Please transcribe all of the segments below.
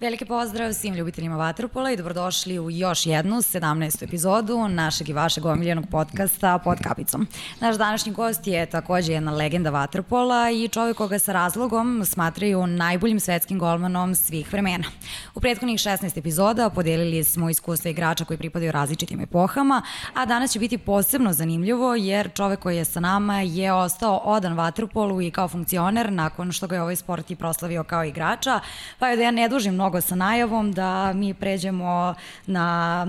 Veliki pozdrav svim ljubiteljima Vaterpola i dobrodošli u još jednu 17. epizodu našeg i vašeg omiljenog podcasta Pod kapicom. Naš današnji gost je takođe jedna legenda Vaterpola i čovjek koga sa razlogom smatraju najboljim svetskim golmanom svih vremena. U prethodnih 16 epizoda podelili smo iskustva igrača koji pripadaju različitim epohama, a danas će biti posebno zanimljivo jer čovek koji je sa nama je ostao odan Vaterpolu i kao funkcioner nakon što ga je ovaj sport i proslavio kao igrača, pa je da ja ne dužim mnogo mnogo sa najavom da mi pređemo na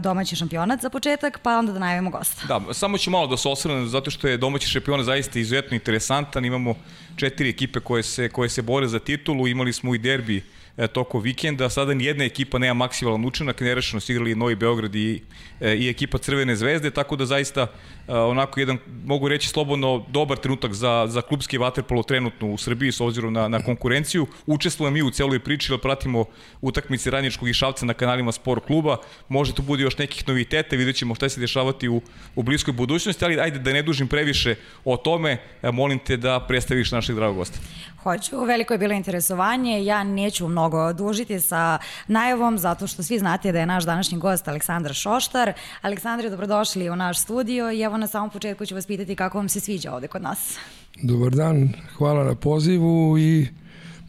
domaći šampionat za početak, pa onda da najavimo gosta. Da, samo ću malo da se osvrnem, zato što je domaći šampionat zaista izuzetno interesantan. Imamo četiri ekipe koje se, koje se bore za titulu, imali smo i derbi e, toko vikenda. Sada ni jedna ekipa nema maksimalan učinak, nerešeno su igrali Novi Beograd i, e, i ekipa Crvene zvezde, tako da zaista e, onako jedan, mogu reći slobodno, dobar trenutak za, za klubski vaterpolo trenutno u Srbiji s obzirom na, na konkurenciju. Učestvujem mi u celoj priči, da pratimo utakmice Radničkog i Šavca na kanalima Sport kluba. Može tu bude još nekih noviteta, vidjet ćemo šta se dešavati u, u bliskoj budućnosti, ali ajde da ne dužim previše o tome, molim te da predstaviš našeg dragog gosta. Hoću, veliko je bilo interesovanje, ja neću mnogo dužiti sa najavom, zato što svi znate da je naš današnji gost Aleksandar Šoštar. Aleksandre, dobrodošli u naš studio i evo na samom početku ću vas pitati kako vam se sviđa ovde kod nas. Dobar dan, hvala na pozivu i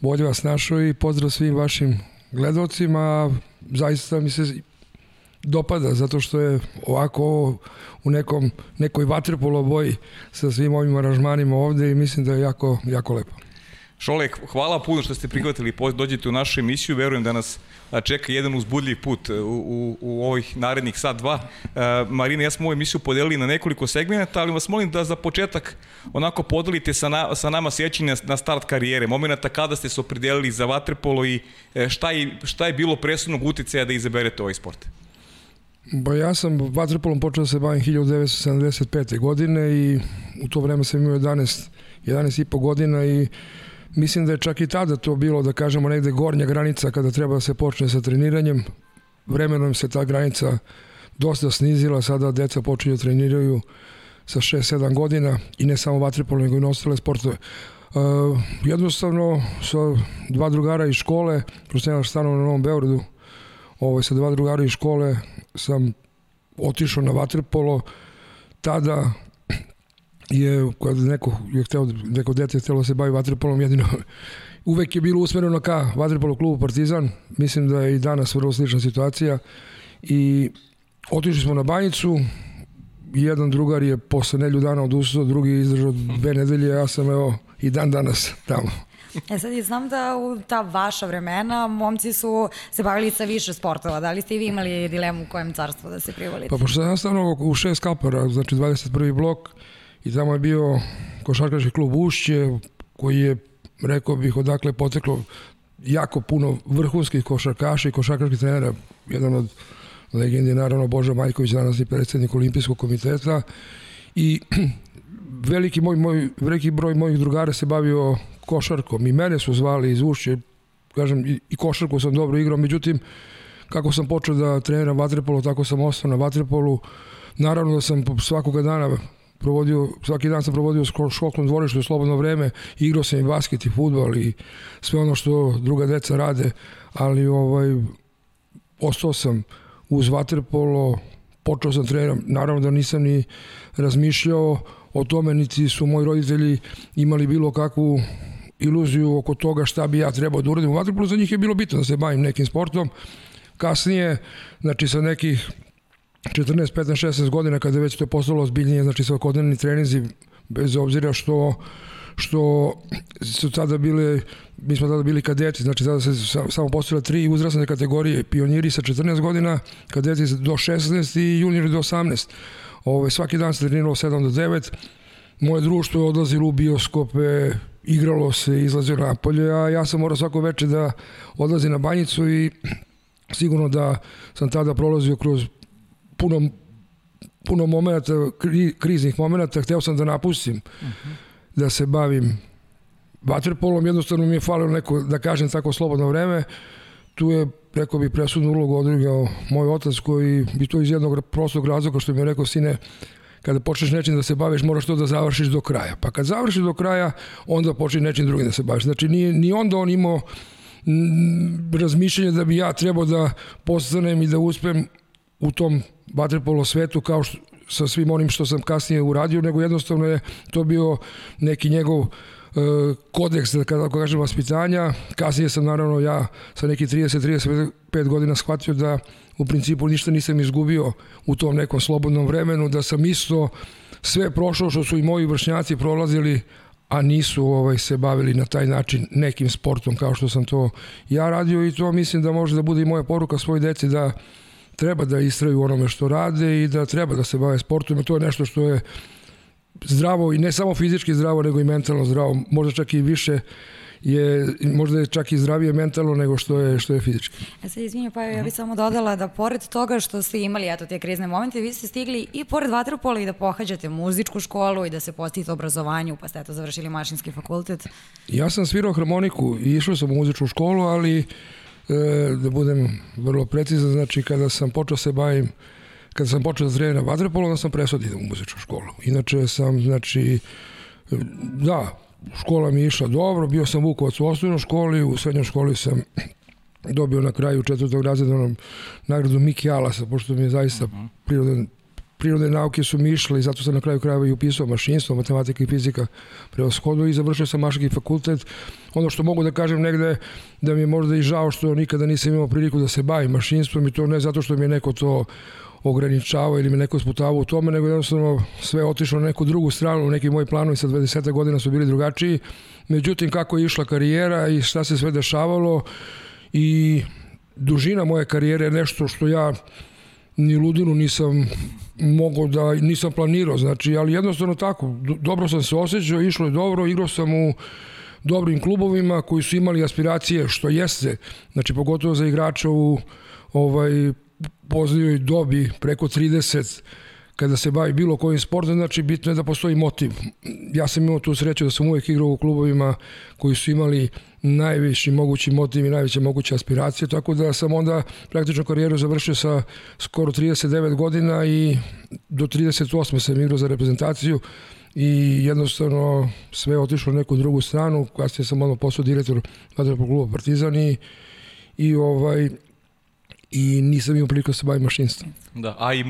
bolje vas našo i pozdrav svim vašim gledalcima. Zaista mi se dopada zato što je ovako u nekom, nekoj vaterpolo boji sa svim ovim aranžmanima ovde i mislim da je jako, jako lepo. Šole, hvala puno što ste prihvatili dođete u našu emisiju. Verujem da nas čeka jedan uzbudljiv put u, u, u ovih narednih sat, dva. Marina, ja smo ovu emisiju podelili na nekoliko segmenta, ali vas molim da za početak onako podelite sa, na, sa nama sjećanje na start karijere, momenta kada ste se opredelili za vaterpolo i e, šta je, šta je bilo presudnog uticaja da izaberete ovaj sport? Ba ja sam vaterpolom počeo da se bavim 1975. godine i u to vreme sam imao 11, 11 i po godina i Mislim da je čak i tada to bilo, da kažemo, negde gornja granica kada treba da se počne sa treniranjem. Vremenom se ta granica dosta snizila, sada deca počinju da treniraju sa 6-7 godina i ne samo vatripol, nego i na ostale sportove. Uh, jednostavno, sa dva drugara iz škole, prosto ja stanom na Novom Beogradu, ovaj, sa dva drugara iz škole sam otišao na vaterpolo, tada je, kada neko je hteo, neko dete je htelo da se bavi vaterpolom, jedino uvek je bilo usmereno ka vaterpolo klubu Partizan, mislim da je i danas vrlo slična situacija i otišli smo na banjicu, jedan drugar je posle nelju dana odustao, drugi izdržao dve nedelje, ja sam evo i dan danas tamo. E sad, znam da u ta vaša vremena momci su se bavili sa više sportova. Da li ste i vi imali dilemu u kojem carstvu da se privolite? Pa pošto sam stavno u šest kapara, znači 21. blok, i tamo je bio košarkaški klub Ušće koji je, rekao bih, odakle poteklo jako puno vrhunskih košarkaša i košarkaških trenera, jedan od legendi naravno Boža Majković, danas i predsednik olimpijskog komiteta. I veliki, moj, moj, veliki broj mojih drugara se bavio košarkom. I mene su zvali iz Ušće, kažem, i, i košarku sam dobro igrao, međutim, kako sam počeo da treniram vaterpolu, tako sam ostao na vaterpolu, naravno da sam svakoga dana provodio, svaki dan sam provodio u školskom dvorištu u slobodno vreme, igrao sam i basket i futbol i sve ono što druga deca rade, ali ovaj, ostao sam uz vaterpolo, počeo sam treniram, naravno da nisam ni razmišljao o tome, niti su moji roditelji imali bilo kakvu iluziju oko toga šta bi ja trebao da uradim u vaterpolu, za njih je bilo bitno da se bavim nekim sportom. Kasnije, znači sa nekih 14, 15, 16 godina kada je već to postalo ozbiljnije, znači svakodnevni treninzi, bez obzira što što su tada bile, mi smo tada bili kadeti, znači tada se samo postavila tri uzrasne kategorije, pioniri sa 14 godina, kadeti do 16 i juniori do 18. Ove, svaki dan se treniralo 7 do 9, moje društvo je odlazilo u bioskope, igralo se, izlazio napolje, a ja sam morao svako veče da odlazi na banjicu i sigurno da sam tada prolazio kroz puno puno momenta, kri, kriznih momenta, hteo sam da napustim, uh -huh. da se bavim vaterpolom, jednostavno mi je falilo neko, da kažem tako, slobodno vreme, tu je, rekao bih, presudnu ulogu odigrao moj otac koji bi to iz jednog prostog razloga što mi je rekao, sine, kada počneš nečim da se baviš, moraš to da završiš do kraja. Pa kad završiš do kraja, onda počne nečim drugim da se baviš. Znači, nije, ni onda on imao razmišljanje da bi ja trebao da postanem i da uspem u tom vaterpolo svetu kao što, sa svim onim što sam kasnije uradio, nego jednostavno je to bio neki njegov uh, kodeks, da kada kažem, vaspitanja. Kasnije sam naravno ja sa neki 30-35 godina shvatio da u principu ništa nisam izgubio u tom nekom slobodnom vremenu, da sam isto sve prošao što su i moji vršnjaci prolazili, a nisu ovaj se bavili na taj način nekim sportom kao što sam to ja radio i to mislim da može da bude i moja poruka svoj deci da treba da istraju onome što rade i da treba da se bave sportom i to je nešto što je zdravo i ne samo fizički zdravo nego i mentalno zdravo, možda čak i više je možda je čak i zdravije mentalno nego što je što je fizički. E sad izvinja, pa ja bih samo dodala da pored toga što ste imali eto te krizne momente, vi ste stigli i pored vaterpola i da pohađate muzičku školu i da se postite obrazovanju, pa ste eto završili mašinski fakultet. Ja sam svirao harmoniku i išao sam u muzičku školu, ali e, da budem vrlo precizan, znači kada sam počeo se bavim kada sam počeo da treniram vaterpolo, onda sam presao da idem u muzičku školu. Inače sam, znači, da, škola mi je išla dobro, bio sam Vukovac u osnovnoj školi, u srednjoj školi sam dobio na kraju četvrtog razreda nagradu Miki Alasa, pošto mi je zaista mhm. prirodan prirodne nauke su mi išle i zato sam na kraju krajeva i upisao mašinstvo, matematika i fizika prevashodno i završio sam mašinski fakultet. Ono što mogu da kažem negde da mi je možda i žao što nikada nisam imao priliku da se bavim mašinstvom i to ne zato što mi je neko to ograničavao ili me neko sputavao u tome, nego jednostavno sve otišlo na neku drugu stranu, neki moji planovi sa 20 godina su bili drugačiji. Međutim, kako je išla karijera i šta se sve dešavalo i dužina moje karijere je nešto što ja ni ludinu nisam mogao da, nisam planirao, znači, ali jednostavno tako, dobro sam se osjećao, išlo je dobro, igrao sam u dobrim klubovima koji su imali aspiracije, što jeste, znači pogotovo za igrača u ovaj, poznijoj dobi preko 30 kada se bavi bilo kojim sportom, znači bitno je da postoji motiv. Ja sam imao tu sreću da sam uvek igrao u klubovima koji su imali najviši mogući motiv i najveće moguće aspiracije, tako da sam onda praktično karijeru završio sa skoro 39 godina i do 38 sam igrao za reprezentaciju i jednostavno sve otišlo na neku drugu stranu, kasnije sam ono postao direktor vaterpolo kluba Partizan i, i ovaj i nisam imao priliku da se bavim mašinstvom. Da, a i,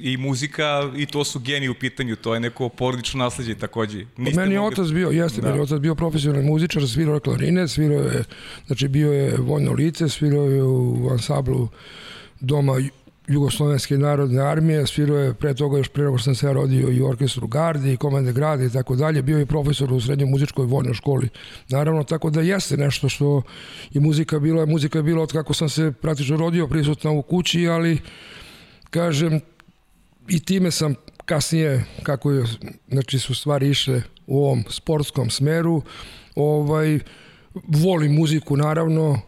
i muzika i to su geni u pitanju, to je neko porodično nasledđe takođe. Niste meni je mogli... otac bio, jeste, da. meni je otac bio profesionalni muzičar, svirao je klarine, svirao je, znači bio je vojno lice, svirao je u ansamblu doma Jugoslovenske narodne armije, svirao je pre toga još pre nego sam se ja rodio i orkestru Gardi i komande grada i tako dalje, bio je profesor u srednjoj muzičkoj vojnoj školi. Naravno, tako da jeste nešto što je muzika bila, muzika je bila od kako sam se praktično rodio prisutna u kući, ali kažem, i time sam kasnije, kako je, znači su stvari išle u ovom sportskom smeru, ovaj, volim muziku naravno,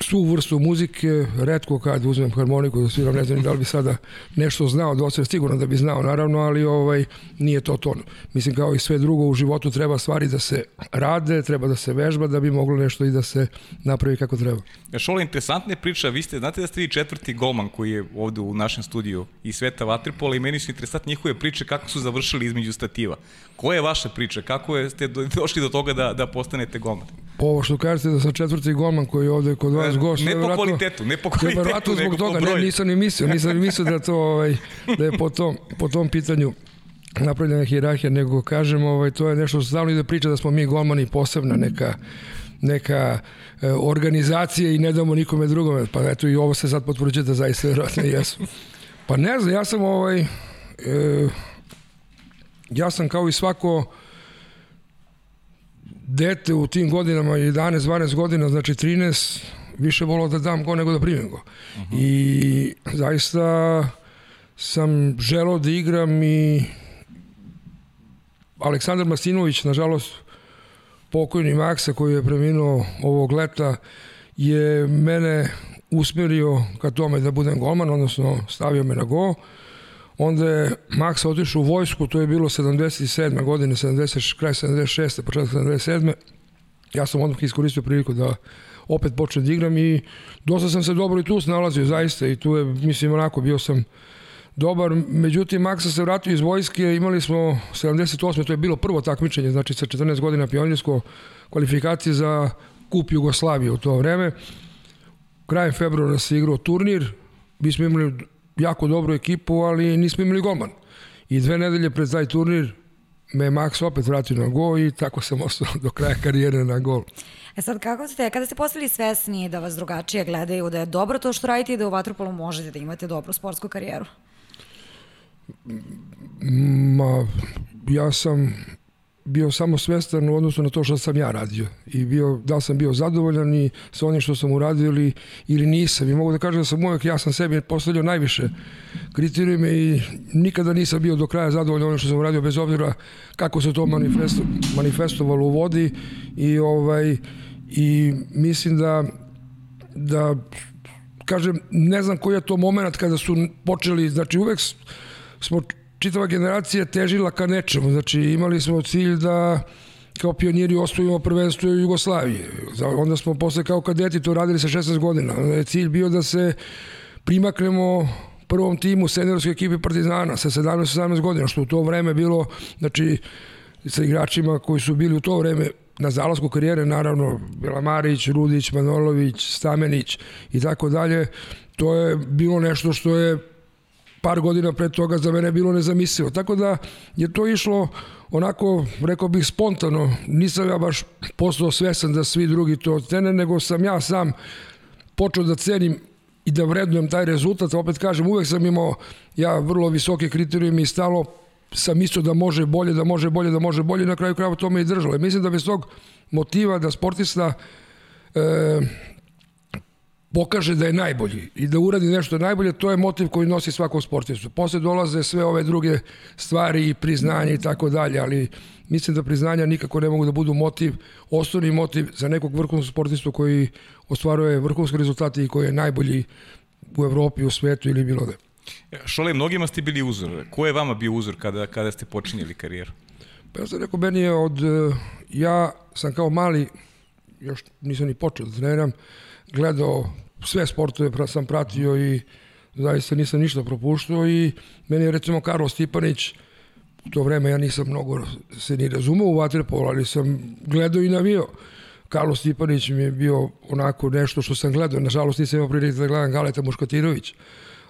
svu vrstu muzike, redko kad uzmem harmoniku da sviram, ne znam da li bi sada nešto znao, dosta sigurno da bi znao naravno, ali ovaj nije to to. Mislim kao i sve drugo u životu treba stvari da se rade, treba da se vežba da bi moglo nešto i da se napravi kako treba. Šola, interesantna je priča, vi ste, znate da ste vi četvrti golman koji je ovde u našem studiju i Sveta Vatripola i meni su interesantne njihove priče kako su završili između stativa. Koja je vaša priča? Kako je, ste došli do toga da, da postanete golman? Ovo što kažete da sam četvrti golman koji je ovde kod vas gost. Ne po kvalitetu, ne po kvalitetu, nego zbog toga, ne, nisam ni mislio, nisam ni mislio da to, ovaj, da je po tom, po tom pitanju napravljena hirarhija, nego kažem, ovaj, to je nešto što stalno ide priča da smo mi golmani posebna neka neka e, organizacija i ne damo nikome drugome. Pa eto i ovo se sad potvrđuje da zaista vjerojatno jesu. Pa ne znam, ja sam ovaj... E, ja sam kao i svako dete u tim godinama 11, 12 godina, znači 13, više volao da dam go nego da primim go. Uh -huh. I zaista sam želao da igram i Aleksandar Masinović, nažalost, pokojni Maksa koji je preminuo ovog leta, je mene usmerio ka tome da budem golman, odnosno stavio me na go. Onda je Max otišao u vojsku, to je bilo 77. godine, 70, kraj 76. početak 77. Ja sam odmah iskoristio priliku da opet počnem da igram i dosta sam se dobro i tu snalazio zaista i tu je, mislim, onako bio sam dobar, međutim Maksa se vratio iz vojske, imali smo 78. to je bilo prvo takmičenje, znači sa 14 godina pionirsko kvalifikacije za kup Jugoslavije u to vreme. Krajem februara se igrao turnir, mi smo imali jako dobru ekipu, ali nismo imali golman. I dve nedelje pred taj turnir me Max opet vratio na gol i tako sam ostao do kraja karijere na gol. E sad, kako ste, kada ste postali svesni da vas drugačije gledaju, da je dobro to što radite i da u Vatropolu možete da imate dobru sportsku karijeru? Ma, ja sam bio samo svestan u odnosu na to što sam ja radio i bio, da sam bio zadovoljan i sa onim što sam uradio ili, ili nisam i mogu da kažem da sam uvek, ja sam sebi postavljao najviše kriterijume i nikada nisam bio do kraja zadovoljan onim što sam uradio bez obzira kako se to manifesto, manifestovalo u vodi i ovaj i mislim da da kažem, ne znam koji je to moment kada su počeli, znači uvek smo čitava generacija težila ka nečemu. Znači imali smo cilj da kao pioniri osvojimo prvenstvo u Jugoslaviji. Onda smo posle kao kadeti to radili sa 16 godina. Onda je cilj bio da se primaknemo prvom timu seniorske ekipe Partizana sa 17-17 godina, što u to vreme bilo, znači, sa igračima koji su bili u to vreme na zalasku karijere, naravno, Belamarić, Rudić, Manolović, Stamenić i tako dalje, to je bilo nešto što je par godina pre toga za mene bilo nezamislivo. Tako da je to išlo onako, rekao bih, spontano. Nisam ja baš postao svesan da svi drugi to cene, nego sam ja sam počeo da cenim i da vrednujem taj rezultat. Opet kažem, uvek sam imao ja vrlo visoke kriterijume i stalo sam mislio da može bolje, da može bolje, da može bolje i na kraju krajeva to me i držalo. Mislim da bez tog motiva da sportista e, pokaže da je najbolji i da uradi nešto najbolje, to je motiv koji nosi svakom sportistu. Posle dolaze sve ove druge stvari i priznanje i tako dalje, ali mislim da priznanja nikako ne mogu da budu motiv, osnovni motiv za nekog vrhunskog sportistu koji ostvaruje vrhunske rezultate i koji je najbolji u Evropi, u svetu ili bilo da. Šole, mnogima ste bili uzor. Ko je vama bio uzor kada, kada ste počinjeli karijeru? Pa ja sam rekao, meni je od... Ja sam kao mali, još nisam ni počeo da treniram, gledao sve sportove sam pratio i zaista nisam ništa propuštao i meni je recimo Karlo Stipanić u to vreme ja nisam mnogo se ni razumao u vaterpolu, ali sam gledao i navio. Karlo Stipanić mi je bio onako nešto što sam gledao. Nažalost nisam imao prilike da gledam Galeta Muškatirović.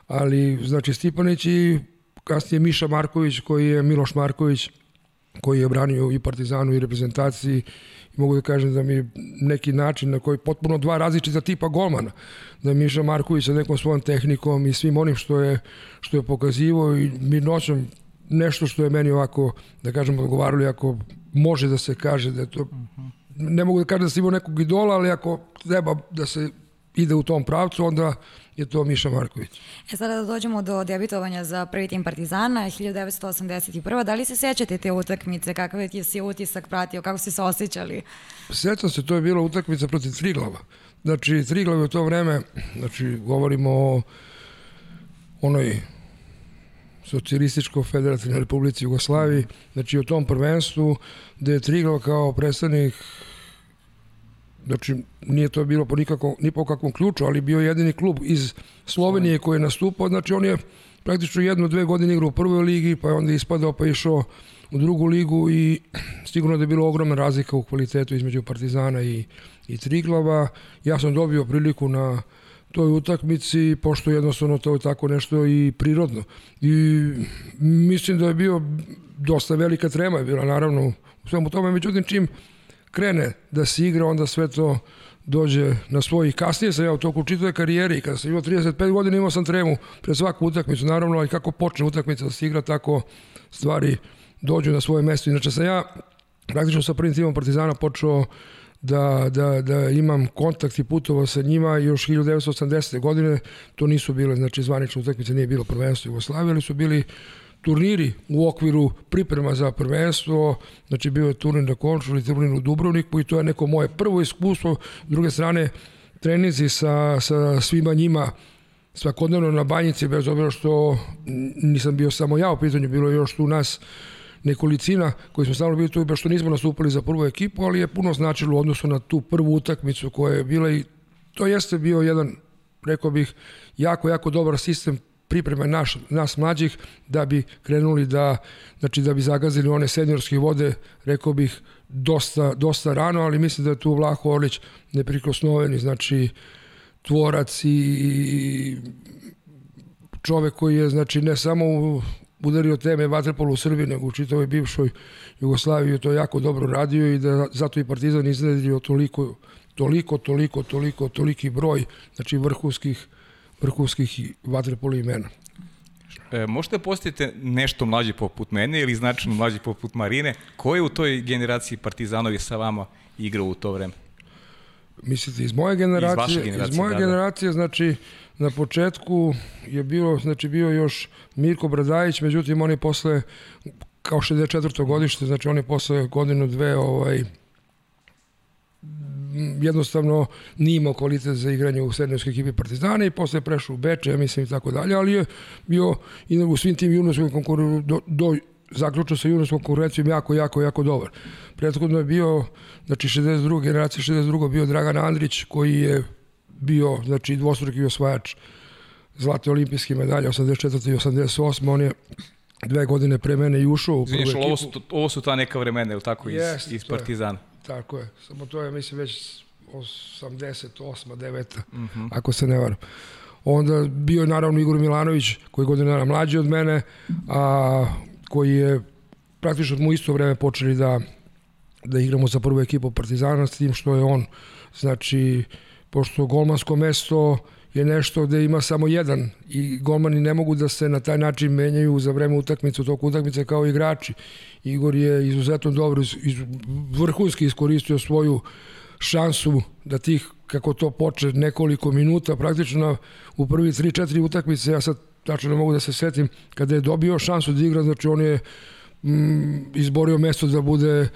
Ali, znači, Stipanić i kasnije Miša Marković, koji je Miloš Marković, koji je branio i Partizanu i reprezentaciji. Mogu da kažem da mi neki način na koji potpuno dva različita tipa golmana, da Miša Marković sa nekom svojom tehnikom i svim onim što je, što je pokazivo i mi noćom nešto što je meni ovako, da kažem, odgovarali ako može da se kaže da je to, ne mogu da kažem da sam imao nekog idola, ali ako treba da se ide u tom pravcu, onda je to Miša Marković. E sada da dođemo do debitovanja za prvi tim Partizana 1981. Da li se sećate te utakmice? Kakav je si utisak pratio? Kako ste se osjećali? Sećam se, to je bila utakmica protiv Triglava. Znači, Triglav je u to vreme, znači, govorimo o onoj socijalističko-federativnoj republici Jugoslaviji, znači o tom prvenstvu gde je Triglav kao predstavnik Znači, nije to bilo po nikakvom, ni po kakvom ključu, ali bio jedini klub iz Slovenije koji je nastupao. Znači, on je praktično jednu, dve godine igrao u prvoj ligi, pa je onda ispadao, pa išao u drugu ligu i sigurno da je bilo ogromna razlika u kvalitetu između Partizana i, i Triglava. Ja sam dobio priliku na toj utakmici, pošto jednostavno to je tako nešto i prirodno. I mislim da je bio dosta velika trema je bila, naravno, u svemu tome. Međutim, čim krene da se igra, onda sve to dođe na svoj. Kasnije sam ja u toku čitave karijere i kada sam imao 35 godina imao sam tremu pred svaku utakmicu, naravno, ali kako počne utakmica da se igra, tako stvari dođu na svoje mesto. Inače sam ja praktično sa prvim timom Partizana počeo da, da, da imam kontakt i putovao sa njima još 1980. godine, to nisu bile, znači zvanične utakmice, nije bilo prvenstvo Jugoslavije, ali su bili turniri u okviru priprema za prvenstvo, znači bio je turnir na Končuli, turnir u Dubrovniku i to je neko moje prvo iskustvo. S druge strane, trenizi sa, sa svima njima svakodnevno na banjici, bez obzira što nisam bio samo ja u pitanju, bilo je još tu nas nekolicina koji smo stalno bili tu, baš što nismo nastupili za prvu ekipu, ali je puno značilo u odnosu na tu prvu utakmicu koja je bila i to jeste bio jedan, rekao bih, jako, jako dobar sistem priprema naš, nas mlađih da bi krenuli da, znači da bi zagazili one seniorske vode, rekao bih, dosta, dosta rano, ali mislim da je tu Vlaho Orlić neprikosnoveni, znači tvorac i, i čovek koji je znači ne samo udario teme vaterpolu u Srbiji, nego u čitavoj bivšoj Jugoslaviji to jako dobro radio i da zato i Partizan izradio toliko, toliko, toliko, toliko, toliki broj znači vrhunskih, vrhunskih vaterpolu imena. E, možete da postavite nešto mlađe poput mene ili značajno mlađe poput Marine. Ko je u toj generaciji Partizanovi sa vama igrao u to vreme? Mislite, iz moje generacije? Iz, generacije, iz moje da, da. generacije, znači, na početku je bilo, znači, bio još Mirko Bradajić, međutim, on je posle, kao 64. godište, znači, on je posle godinu, dve, ovaj, jednostavno nije imao kvalitet za igranje u srednjovskoj ekipi Partizana i posle prešao u Beče, ja mislim i tako dalje, ali je bio i u svim tim junovskim konkurencijama do, do zaključio sa junovskom konkurencijom jako, jako, jako dobar. Prethodno je bio, znači 62. generacija 62. bio Dragan Andrić koji je bio, znači dvostruki osvajač zlate olimpijske medalje 84. i 88. On je dve godine pre mene i ušao u prvu ekipu. Ovo su, ovo su ta neka vremena, ili tako, iz, yes, iz Partizana? Tako je, samo to je, mislim, već 88. 9. Mm -hmm. ako se ne varam. Onda bio je naravno Igor Milanović, koji je godina mlađi od mene, a koji je praktično mu isto vreme počeli da, da igramo za prvu ekipu Partizana, s tim što je on, znači, pošto golmansko mesto je nešto gde ima samo jedan i golmani ne mogu da se na taj način menjaju za vreme utakmice, toku utakmice kao igrači. Igor je izuzetno dobro, iz, vrhunski iskoristio svoju šansu da tih, kako to poče, nekoliko minuta, praktično u prvi 3-4 utakmice, ja sad tačno ne mogu da se setim, kada je dobio šansu da igra, znači on je mm, izborio mesto da bude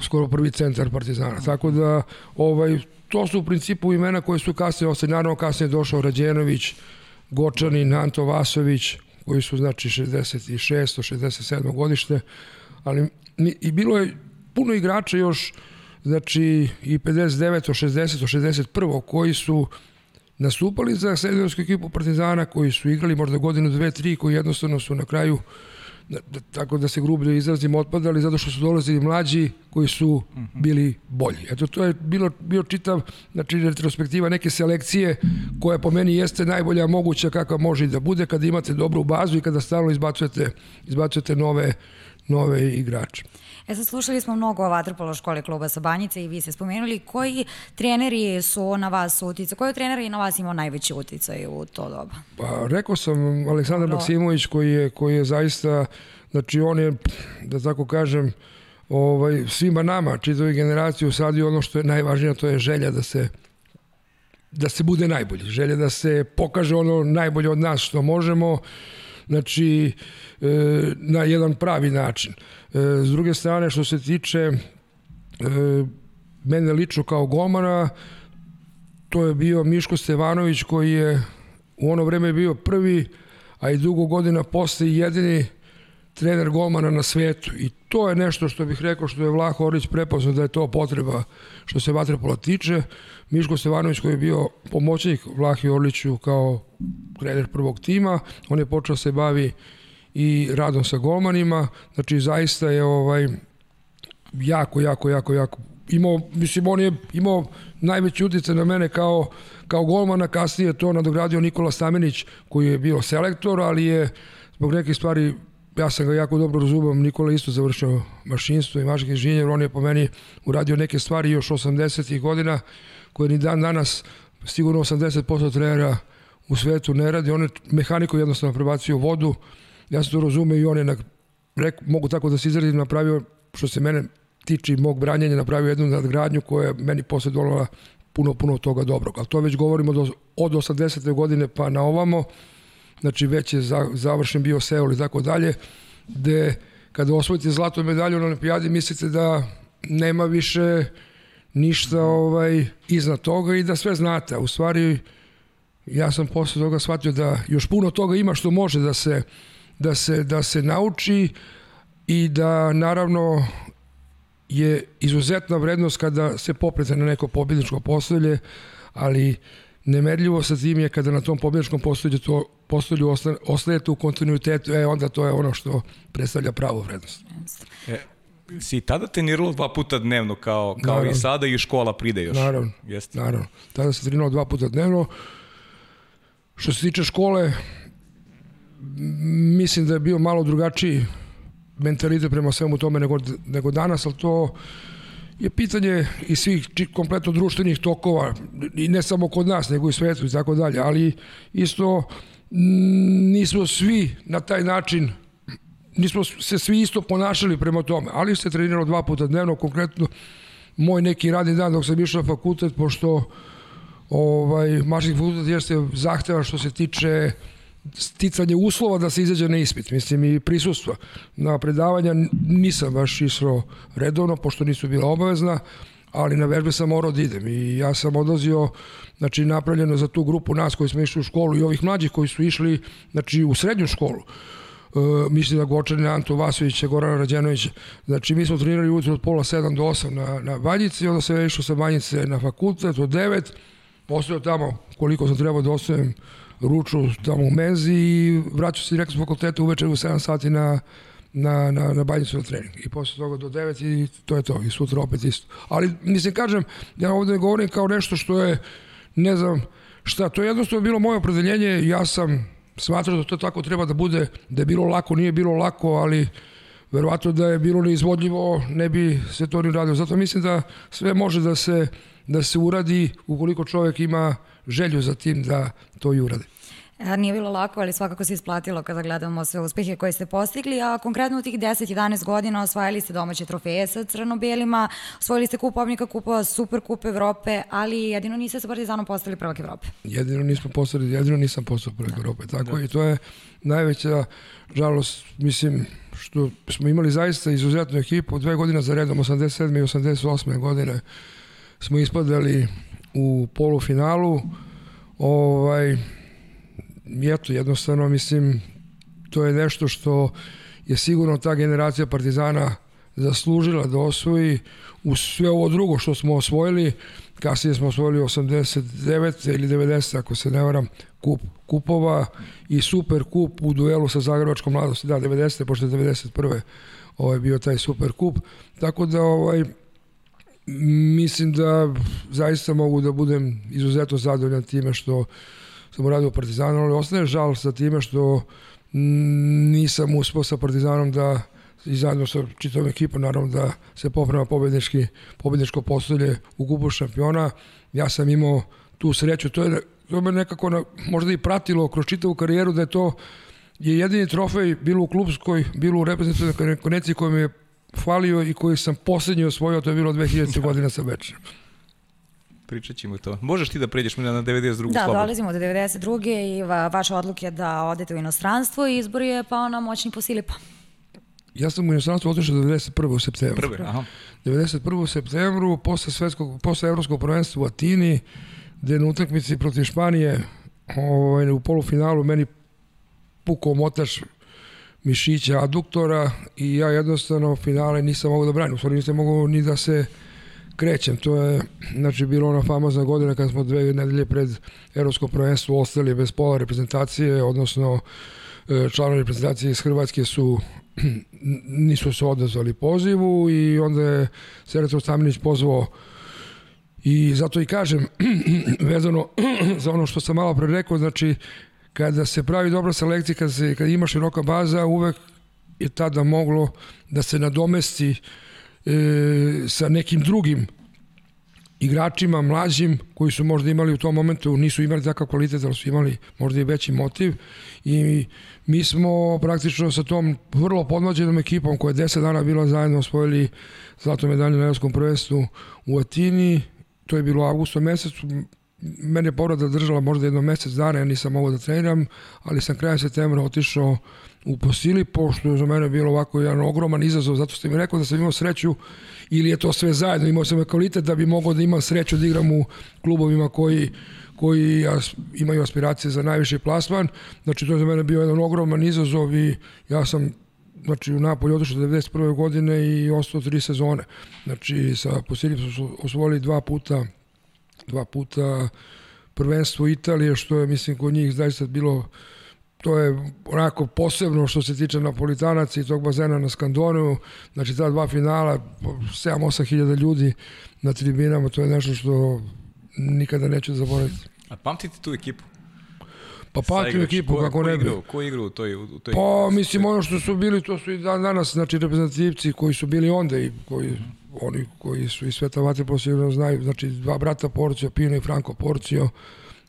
skoro prvi centar Partizana. Tako da ovaj to su u principu imena koje su kasnije ostali. Naravno kasnije došao Rađenović, Gočanin, Anto Vasović, koji su znači 66. 67. godište, ali i bilo je puno igrača još znači i 59. 60. 61. koji su nastupali za srednjovsku ekipu Partizana, koji su igrali možda godinu, dve, tri, koji jednostavno su na kraju da, tako da se grublje izrazim otpadali zato što su dolazili mlađi koji su bili bolji. Eto to je bilo bio čitav znači retrospektiva neke selekcije koja po meni jeste najbolja moguća kakva može i da bude kada imate dobru bazu i kada stalno izbacujete izbacujete nove nove igrače. E sad slušali smo mnogo o vaterpolo škole kluba sa Banjice i vi ste spomenuli koji treneri su na vas uticaj, koji treneri na vas imao najveći uticaj u to doba? Pa rekao sam Aleksandar Dobro. Maksimović koji je, koji je zaista, znači on je, da tako kažem, ovaj, svima nama, čitavi generaciju usadio ono što je najvažnije, to je želja da se da se bude najbolji, želja da se pokaže ono najbolje od nas što možemo, znači e, na jedan pravi način. E, s druge strane, što se tiče e, mene lično kao gomara, to je bio Miško Stevanović koji je u ono vreme bio prvi, a i dugo godina posle jedini trener golmana na svetu. I to je nešto što bih rekao što je Vlaho Orić prepoznao da je to potreba što se vaterpola tiče. Miško Stevanović koji je bio pomoćnik Vlahi Orliću kao trener prvog tima, on je počeo se bavi i radom sa golmanima, znači zaista je ovaj jako, jako, jako, jako imao, mislim, on je imao najveći utjecaj na mene kao, kao golmana, kasnije to nadogradio Nikola Stamenić, koji je bio selektor, ali je zbog nekih stvari ja sam ga jako dobro razumem, Nikola isto završio mašinstvo i mašinski inženjer, on je po meni uradio neke stvari još 80. godina, koje ni dan danas sigurno 80% trenera u svetu ne radi, on je mehaniku jednostavno prebacio vodu, ja se to razume i on je, na, rek, mogu tako da se izradim, napravio, što se mene tiče i mog branjenja, napravio jednu nadgradnju koja je meni posle dolala puno, puno toga dobrog. Ali to već govorimo do, od 80. godine pa na ovamo, znači već je za, završen bio Seul i tako dalje, gde kada osvojite zlatu medalju na olimpijadi mislite da nema više ništa ovaj iznad toga i da sve znate. U stvari ja sam posle toga shvatio da još puno toga ima što može da se da se, da se nauči i da naravno je izuzetna vrednost kada se poprete na neko pobjedničko postolje, ali nemerljivo sa tim je kada na tom pobjedničkom postolju to postolju ostajete u kontinuitetu, e onda to je ono što predstavlja pravu vrednost. E, Si tada treniralo dva puta dnevno kao, kao Naravno. i sada i škola pride još? Naravno. Jeste. Naravno. Tada se trenirao dva puta dnevno. Što se tiče škole, mislim da je bio malo drugačiji mentalitet prema svemu tome nego, nego danas, ali to je pitanje i svih kompletno društvenih tokova i ne samo kod nas, nego i svetu i tako dalje, ali isto nismo svi na taj način nismo se svi isto ponašali prema tome, ali se treniralo dva puta dnevno, konkretno moj neki radni dan dok sam išao na fakultet, pošto ovaj, mašinski fakultet jeste zahteva što se tiče sticanje uslova da se izađe na ispit, mislim i prisustva. Na predavanja nisam baš išao redovno, pošto nisu bila obavezna, ali na vežbe sam morao da idem i ja sam odlazio, znači napravljeno za tu grupu nas koji smo išli u školu i ovih mlađih koji su išli znači, u srednju školu, Uh, mislim da Gočanina, Anto Vasovića, Gorana Rađenovića. Znači, mi smo trenirali ujutro od pola 7 do 8 na, na Banjici, onda se išao sa Banjice na fakultet od 9, ostao tamo koliko sam trebao da ostavim ruču tamo u menzi i vraćao se direktno s fakulteta uveče u 7 sati na, na, na, na banjicu na trening. I posle toga do 9 i to je to. I sutra opet isto. Ali, mislim, kažem, ja ovde ne govorim kao nešto što je, ne znam, šta, to je jednostavno bilo moje opredeljenje, ja sam smatrao da to tako treba da bude, da je bilo lako, nije bilo lako, ali verovatno da je bilo neizvodljivo, ne bi se to ni radio. Zato mislim da sve može da se, da se uradi ukoliko čovjek ima želju za tim da to i uradi. E, Nije bilo lako, ali svakako se isplatilo kada gledamo sve uspehe koje ste postigli, a konkretno u tih 10-11 godina osvajali ste domaće trofeje sa crno-belima, osvojili ste kup Omnika kupa, super kup Evrope, ali jedino niste sa Partizanom postali prvak Evrope. Jedino nismo postali, jedino nisam postao prvog Europe. Tako i to je najveća žalost, mislim, što smo imali zaista izuzetnu ekipu, dve godine za redom, 87. i 88. godine smo ispadali u polufinalu, ovaj, eto, jednostavno, mislim, to je nešto što je sigurno ta generacija Partizana zaslužila da osvoji u sve ovo drugo što smo osvojili, kasnije smo osvojili 89 ili 90 ako se ne varam kup, kupova i super kup u duelu sa Zagrebačkom mladosti, da 90. pošto je 91. ovaj bio taj super kup, tako da ovaj mislim da zaista mogu da budem izuzetno zadovoljan time što sam uradio u Partizanu, ali ostaje žal sa time što nisam uspio sa Partizanom da i zajedno sa čitavom ekipom, naravno da se poprema pobednički, pobedničko postolje u kupu šampiona. Ja sam imao tu sreću, to je, to me nekako na, možda i pratilo kroz čitavu karijeru da je to je jedini trofej bilo u klubskoj, bilo u reprezentativnoj konekciji koji mi je falio i koji sam poslednji osvojio, to je bilo 2000. godina sa Bečem. Pričat ćemo to. Možeš ti da pređeš na 92. Da, slobodno. dolazimo do 92. i va, vaša odluka je da odete u inostranstvo i izbor je pao na moćni Posilipa. Ja sam u inostranstvu otišao 91. u septembru. Prve, aha. 91. u septembru, posle, svetskog, posle evropskog prvenstva u Atini, gde na utakmici protiv Španije ovaj, u polufinalu meni pukao motač mišića aduktora i ja jednostavno finale nisam mogao da branim. U stvari nisam mogao ni da se krećem. To je znači, bilo ona famozna godina kad smo dve nedelje pred evropsko prvenstvo ostali bez pola reprezentacije, odnosno e, članovi reprezentacije iz Hrvatske su nisu se odazvali pozivu i onda je Serator Staminić pozvao i zato i kažem vezano za ono što sam malo pre rekao, znači kada se pravi dobra selekcija, kada, se, kada ima široka baza, uvek je tada moglo da se nadomesti e, sa nekim drugim igračima mlađim koji su možda imali u tom momentu, nisu imali takav kvalitet, ali su imali možda i veći motiv. I mi smo praktično sa tom vrlo podmlađenom ekipom koja je 10 dana bila zajedno osvojili zlato medalju na Evropskom prvenstvu u Atini, to je bilo u avgustu mesecu, mene je povreda držala možda jedno mesec dana, ja nisam mogao da treniram, ali sam krajem septembra otišao u Posili, pošto je za mene bilo ovako jedan ogroman izazov, zato ste mi rekao da sam imao sreću ili je to sve zajedno, imao sam kvalitet da bi mogao da imam sreću da igram u klubovima koji koji as, imaju aspiracije za najviši plasman. Znači, to je za mene bio jedan ogroman izazov i ja sam znači, u Napolju otišao 91. godine i ostao tri sezone. Znači, sa Posiljim su osvojili dva puta dva puta prvenstvo Italije, što je, mislim, kod njih zaista bilo to je onako posebno što se tiče Napolitanaca i tog bazena na Skandoniju, znači ta dva finala, 7-8 hiljada ljudi na tribinama, to je nešto što nikada neću zaboraviti. A pamtite tu ekipu? Pa pamtim ekipu, kako ne bi. Ko igra u toj, u toj Pa, mislim, ono što su bili, to su i dan danas, znači, reprezentativci koji su bili onda i koji, oni koji su iz sveta vatre posebno znaju, znači, dva brata Porcio, Pino i Franco Porcio,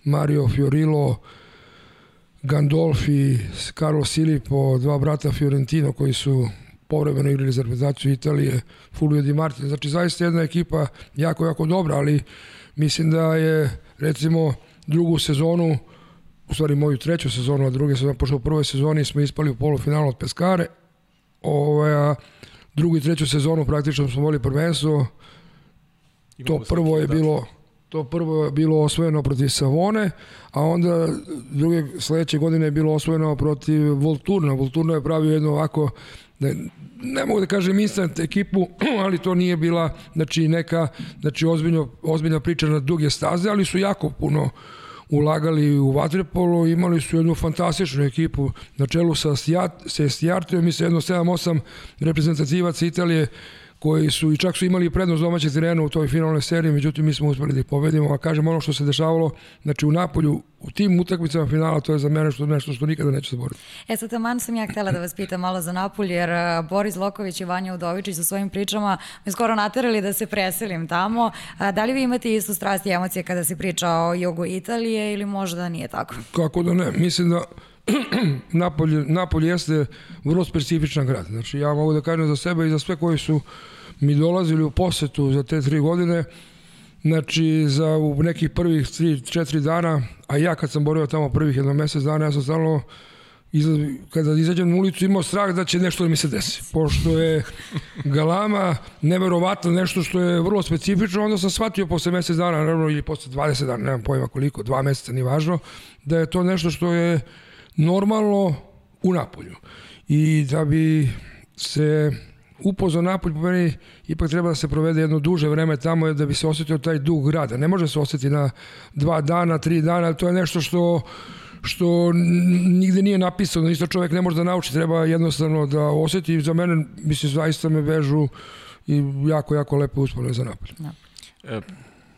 Mario Fiorillo, Gandolfi, Carlo Silipo, dva brata Fiorentino koji su povremeno igrali za reprezentaciju Italije, Fulvio Di Martin. Znači, zaista jedna ekipa jako, jako dobra, ali mislim da je, recimo, drugu sezonu, u stvari moju treću sezonu, a druge sezonu, pošto u prvoj sezoni smo ispali u polufinalu od Peskare, ovaj, drugu i treću sezonu praktično smo voli prvenstvo, to prvo je bilo to prvo je bilo osvojeno protiv Savone, a onda druge sledeće godine je bilo osvojeno protiv Volturna. Volturna je pravio jedno ovako ne, ne mogu da kažem instant ekipu, ali to nije bila znači neka znači ozbiljno, ozbiljna priča na duge staze, ali su jako puno ulagali u Vatrepolo, imali su jednu fantastičnu ekipu na čelu sa, Stijartijom i sa jedno 7-8 reprezentativaca Italije koji su i čak su imali prednost domaćeg terena u toj finalnoj seriji, međutim mi smo uspeli da ih pobedimo, a kažem ono što se dešavalo, znači u Napolju, u tim utakmicama finala, to je za mene što nešto što nikada neću zaboraviti. E sad, taman sam ja htela da vas pitam malo za Napolj, jer Boris Loković i Vanja Udovičić sa svojim pričama me skoro naterali da se preselim tamo. A, da li vi imate istu strast i emocije kada se priča o jugu Italije ili možda nije tako? Kako da ne, mislim da Napolje, Napolje jeste vrlo specifičan grad. Znači ja mogu da kažem za sebe i za sve koji su mi dolazili u posetu za te tri godine, znači za u nekih prvih tri, četiri dana, a ja kad sam borio tamo prvih jedno mesec dana, ja sam stalno izlaz, kada izađem na ulicu imao strah da će nešto da mi se desi. Pošto je galama neverovatno nešto što je vrlo specifično, onda sam shvatio posle mesec dana, naravno ili posle 20 dana, nemam pojma koliko, dva meseca, ni važno, da je to nešto što je normalno u Napolju. I da bi se upoznao Napolj, po meni ipak treba da se provede jedno duže vreme tamo da bi se osetio taj dug grada. Ne može se osetiti na dva dana, tri dana, to je nešto što što nigde nije napisano, isto čovjek ne može da nauči, treba jednostavno da osjeti. Za mene, mislim, zaista me vežu i jako, jako lepe uspone za napolje. Da. E,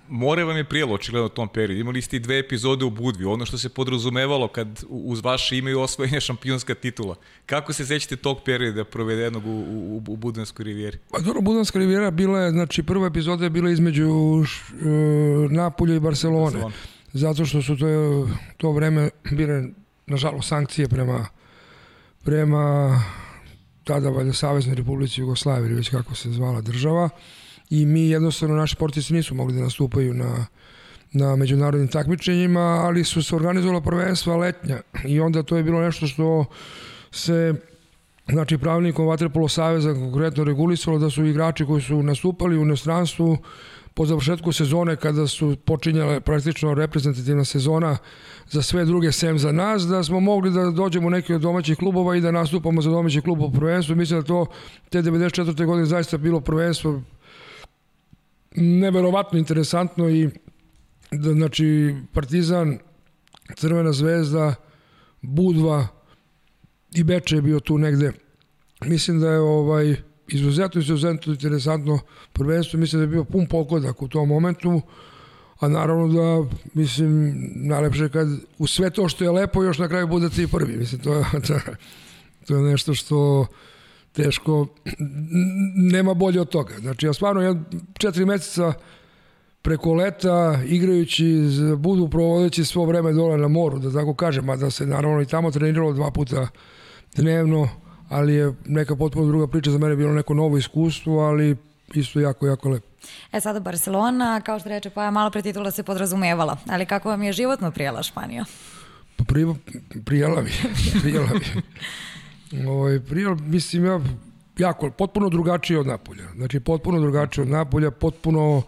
more vam je prijelo očigledno u tom periodu. Imali ste i dve epizode u Budvi, ono što se podrazumevalo kad uz vaše ime i osvojenja šampionska titula. Kako se sećate tog perioda provedenog u, u, u Budvanskoj rivijeri? Pa dobro, Budvanska rivijera bila je, znači prva epizoda je bila između uh, Napolja i Barcelone. Barcelona. Zato što su to, to vreme bile, nažalost, sankcije prema prema tada valjda Saveznoj Republici Jugoslavije, već kako se zvala država. Uh, i mi jednostavno naši sportisti nisu mogli da nastupaju na na međunarodnim takmičenjima, ali su se organizovala prvenstva letnja i onda to je bilo nešto što se znači pravnikom Vatrepolo Saveza konkretno regulisalo da su igrači koji su nastupali u inostranstvu po završetku sezone kada su počinjale praktično reprezentativna sezona za sve druge sem za nas, da smo mogli da dođemo u neki od domaćih klubova i da nastupamo za domaći klub u prvenstvu. Mislim da to te 94. godine zaista bilo prvenstvo neverovatno interesantno i da, znači Partizan, Crvena zvezda, Budva i Beče je bio tu negde. Mislim da je ovaj izuzetno, izuzetno interesantno prvenstvo, mislim da je bio pun pogodak u tom momentu, a naravno da, mislim, najlepše kad u sve to što je lepo još na kraju budete i prvi, mislim, to je, to je nešto što teško, nema bolje od toga. Znači, ja stvarno, ja četiri meseca preko leta, igrajući, budu provodeći svo vreme dole na moru, da tako kažem, mada se naravno i tamo treniralo dva puta dnevno, ali je neka potpuno druga priča za mene bilo neko novo iskustvo, ali isto jako, jako lepo. E sada Barcelona, kao što reče pa malo pre titula se podrazumevala, ali kako vam je životno prijela Španija? Pa prijela mi, prijela mi. Ovaj, Prijel, mislim, ja, jako, potpuno drugačije od Napolja. Znači, potpuno drugačije od Napolja, potpuno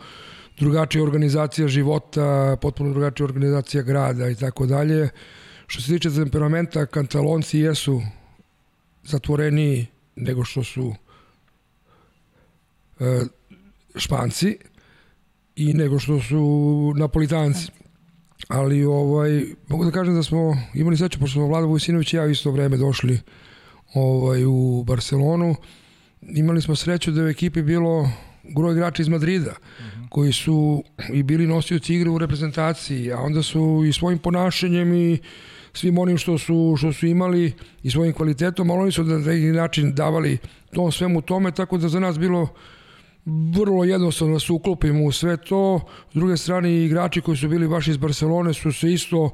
drugačija organizacija života, potpuno drugačija organizacija grada i tako dalje. Što se tiče temperamenta, kantalonci jesu zatvoreniji nego što su e, španci i nego što su napolitanci. ali ovaj, mogu da kažem da smo imali sreću, pošto smo Vlada Vujsinović i ja isto vreme došli ovaj, u Barcelonu, imali smo sreću da je u ekipi bilo gro igrača iz Madrida, uh -huh. koji su i bili nosioci igre u reprezentaciji, a onda su i svojim ponašanjem i svim onim što su, što su imali i svojim kvalitetom, ali oni su na neki način davali tom svemu tome, tako da za nas bilo vrlo jednostavno da se uklopimo u sve to. S druge strane, igrači koji su bili baš iz Barcelone su se isto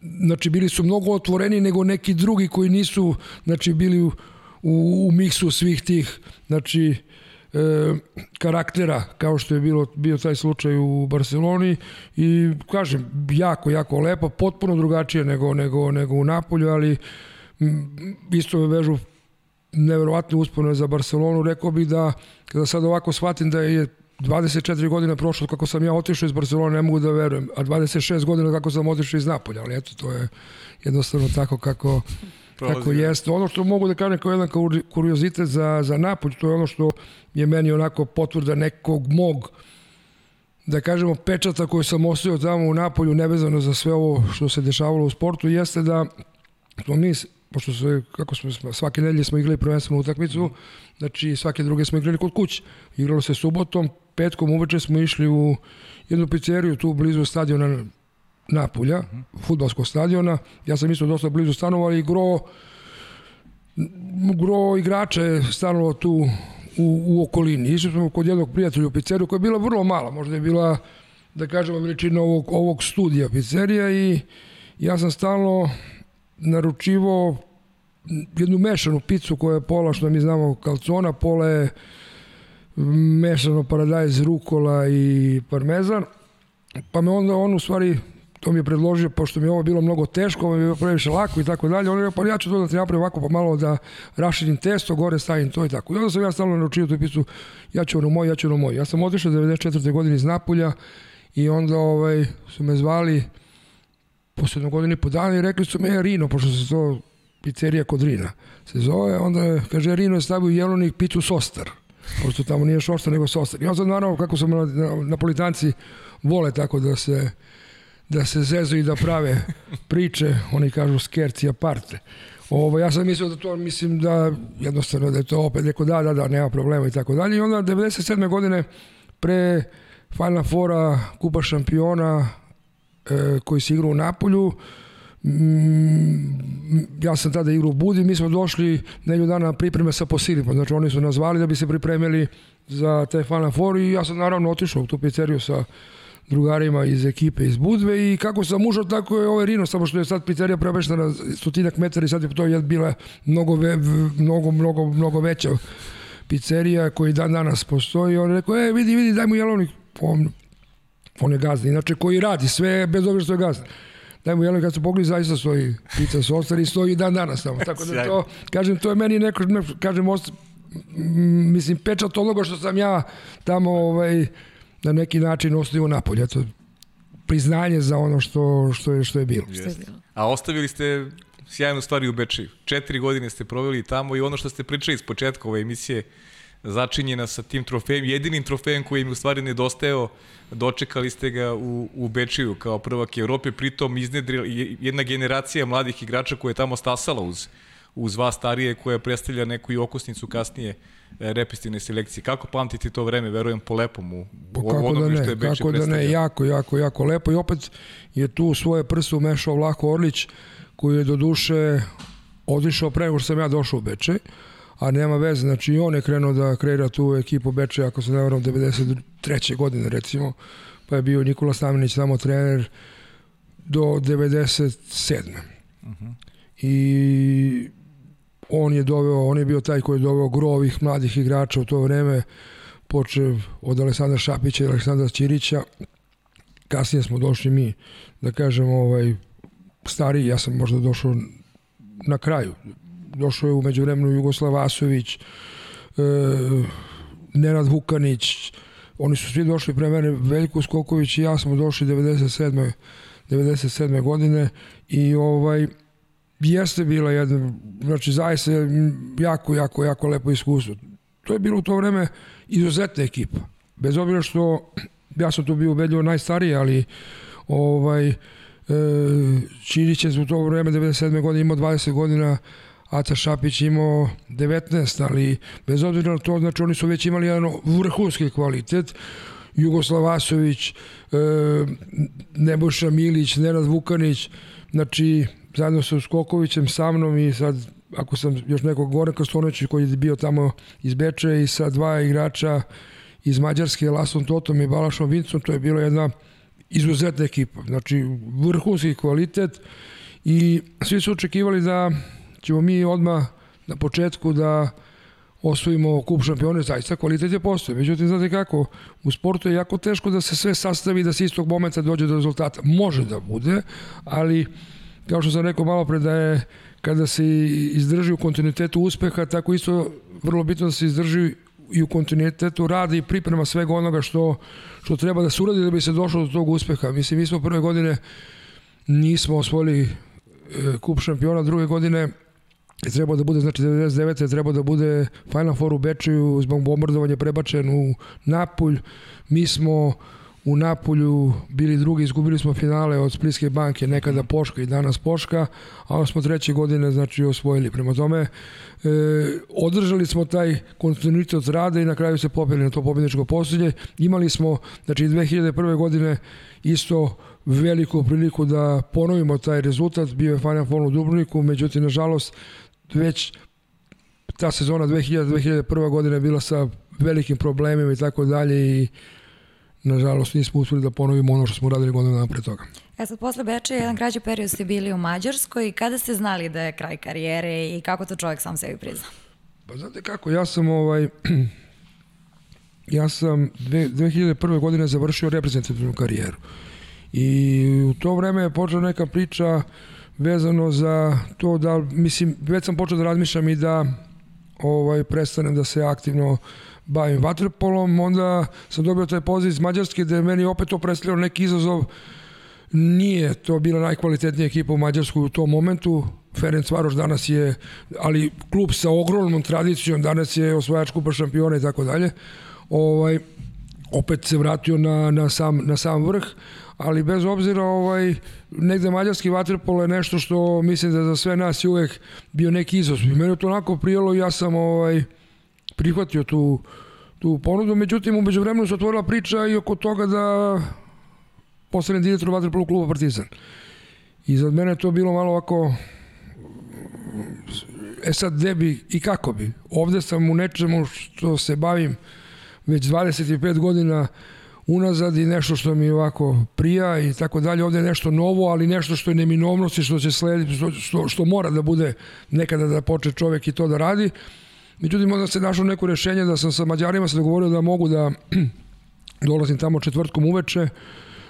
znači bili su mnogo otvoreni nego neki drugi koji nisu znači bili u, u, u miksu svih tih znači e, karaktera kao što je bilo bio taj slučaj u Barceloni. I kažem jako jako lepo potpuno drugačije nego nego nego u Napolju ali isto me vežu neverovatne uspone za Barcelonu. Rekao bih da kada sad ovako shvatim da je 24 godine prošlo kako sam ja otišao iz Barcelona, ne mogu da verujem, a 26 godina kako sam otišao iz Napolja, ali eto, to je jednostavno tako kako, kako jeste. Ono što mogu da kažem kao jedan kuriozitet za, za Napolj, to je ono što je meni onako potvrda nekog mog da kažemo pečata koju sam ostavio tamo u Napolju nevezano za sve ovo što se dešavalo u sportu jeste da smo mi pošto se, kako smo, svake nedelje smo igrali prvenstvenu utakmicu, znači svake druge smo igrali kod kuće. Igralo se subotom, petkom uveče smo išli u jednu pizzeriju tu blizu stadiona Napulja, uh -huh. futbalskog stadiona. Ja sam isto dosta blizu stanova i gro, gro igrača je stanovalo tu u, u okolini. Išli smo kod jednog prijatelja u pizzeriju koja je bila vrlo mala, možda je bila da kažemo veličina ovog, ovog studija pizzerija i ja sam stalno naručivo jednu mešanu picu koja je pola što mi znamo kalcona, pola je mešano paradajz, rukola i parmezan. Pa me onda on u stvari to mi je predložio, pošto mi je ovo bilo mnogo teško, mi je bilo previše lako i tako dalje, on je rekao, pa ja ću to da ti napravim ovako pa malo da raširim testo, gore stavim to i tako. I onda sam ja stalno naručio tu picu, ja ću ono moj, ja ću ono moj. Ja sam otišao 94. godine iz Napulja i onda ovaj, su me zvali posle jednog godina i po dana i rekli su me, e, Rino, pošto se to pizzerija kod Rina se zove, onda kaže Rino je stavio jelonik picu Sostar, pošto tamo nije šostar nego Sostar. I onda naravno kako su napolitanci vole tako da se da se zezu i da prave priče, oni kažu skerci aparte. Ovo, ja sam mislio da to, mislim da jednostavno da je to opet neko da, da, da, nema problema i tako dalje. I onda 97. godine pre Final Fora, Kupa šampiona, e, koji se igrao u Napolju. Mm, ja sam tada igrao u Budi, mi smo došli nedelju dana pripreme sa Posilipom, znači oni su nas zvali da bi se pripremili za taj Final Four i ja sam naravno otišao u tu pizzeriju sa drugarima iz ekipe iz Budve i kako sam ušao tako je ovaj Rino, samo što je sad pizzerija prebeštena stotinak metara i sad je to je bila mnogo, ve, mnogo, mnogo, mnogo veća pizzerija koji dan danas postoji. On je rekao, e, vidi, vidi, daj mu jelovnik. On, On je gazda, inače koji radi sve bez obzira što je gazda. Daj mu jeleno kad se pogledi zaista stoji pizza s ostari i stoji dan danas tamo. Tako da to, kažem, to je meni neko, ne, kažem, ost, mislim, pečat onoga što sam ja tamo ovaj, na neki način ostavio napolje. To priznanje za ono što, što, je, što je bilo. Jest. A ostavili ste sjajnu stvari u Bečeju. Četiri godine ste proveli tamo i ono što ste pričali iz početka ove emisije, začinjena sa tim trofejem, jedinim trofejem koji im u stvari nedostajao, dočekali ste ga u, u Bečiju kao prvak Evrope, pritom iznedrila jedna generacija mladih igrača koja je tamo stasala uz, uz vas starije koja predstavlja neku i okosnicu kasnije e, repestivne selekcije. Kako pamtite to vreme, verujem po lepom u, u kako onome da što je Beče Kako da ne, jako, jako, jako lepo i opet je tu svoje prste umešao Vlako Orlić koji je do duše odišao pre nego što sam ja došao u Beče a nema veze, znači on je krenuo da kreira tu ekipu Beče, ako se ne varam, 93. godine recimo, pa je bio Nikola Stamenić tamo trener do 97. Uh -huh. I on je doveo, on je bio taj koji je doveo grovih mladih igrača u to vreme, počev od Aleksandra Šapića i Aleksandra Ćirića. Kasnije smo došli mi, da kažemo, ovaj, stariji, ja sam možda došao na kraju, došao je umeđu vremenu Jugoslav Vasović, e, Nenad Vukanić, oni su svi došli pre mene, Veljko Skoković i ja smo došli 97. 97. godine i ovaj jeste bila jedna, znači zaista jako, jako, jako lepo iskustvo. To je bilo u to vreme izuzetna ekipa. Bez obzira što ja sam tu bio ubedljivo najstariji, ali Ovaj, e, Čirić je u to vreme 97. godine imao 20 godina, Aca Šapić imao 19, ali bez obzira na to, znači oni su već imali jedan vrhunski kvalitet. Jugoslav Vasović, e, Nebojša Milić, Nenad Vukanić, znači zajedno sa Skokovićem, sa mnom i sad ako sam još nekog Goran Krstonović koji je bio tamo iz Beča i sa dva igrača iz Mađarske, Lasom Totom i Balašom Vincom, to je bila jedna izuzetna ekipa. Znači, vrhunski kvalitet i svi su očekivali da ćemo mi odmah na početku da osvojimo kup šampione, zaista kvalitet je postoje. Međutim, znate kako, u sportu je jako teško da se sve sastavi da se istog momenta dođe do rezultata. Može da bude, ali kao što sam rekao malo pre da je kada se izdrži u kontinuitetu uspeha, tako isto vrlo bitno da se izdrži i u kontinuitetu rada i priprema svega onoga što, što treba da se uradi da bi se došlo do tog uspeha. Mislim, mi smo prve godine nismo osvojili e, kup šampiona, druge godine je trebao da bude, znači 99. je trebao da bude Final Four u Bečeju zbog bombardovanja prebačen u Napulj. Mi smo u Napolju bili drugi, izgubili smo finale od Splitske banke, nekada Poška i danas Poška, a onda smo treće godine znači osvojili. Prema tome, e, održali smo taj kontinuitet rada i na kraju se popeli na to pobjedničko posljednje. Imali smo, znači 2001. godine isto veliku priliku da ponovimo taj rezultat, bio je Final Four u Dubrovniku, međutim, nažalost, već ta sezona 2000-2001. godina je bila sa velikim problemima i tako dalje i nažalost nismo uspeli da ponovimo ono što smo radili godinu dana pre toga. E sad, posle Beča, jedan krađe period ste bili u Mađarskoj. Kada ste znali da je kraj karijere i kako to čovjek sam sebi prizna? Pa znate kako, ja sam ovaj... ja sam 2001. godine završio reprezentativnu karijeru. I u to vreme je počela neka priča vezano za to da, mislim, već sam počeo da razmišljam i da ovaj, prestanem da se aktivno bavim vaterpolom, onda sam dobio taj poziv iz Mađarske da je meni opet to predstavljalo neki izazov. Nije to bila najkvalitetnija ekipa u Mađarskoj u tom momentu. Ferenc Varoš danas je, ali klub sa ogromnom tradicijom, danas je osvajač kupa šampiona i tako dalje. Ovaj, opet se vratio na, na, sam, na sam vrh, ali bez obzira ovaj, negde mađarski vaterpolo je nešto što mislim da za sve nas je uvek bio neki izazov. I mene to onako prijelo ja sam ovaj, prihvatio tu, tu ponudu, međutim umeđu vremenu se otvorila priča i oko toga da postanem direktor vaterpolo kluba Partizan. I za mene to bilo malo ovako e sad gde bi i kako bi. Ovde sam u nečemu što se bavim već 25 godina unazad i nešto što mi ovako prija i tako dalje. Ovde je nešto novo, ali nešto što je neminovnost i što će slediti, što, što, što mora da bude nekada da počne čovek i to da radi. Međutim, onda se našlo neko rešenje da sam sa Mađarima se dogovorio da mogu da dolazim tamo četvrtkom uveče,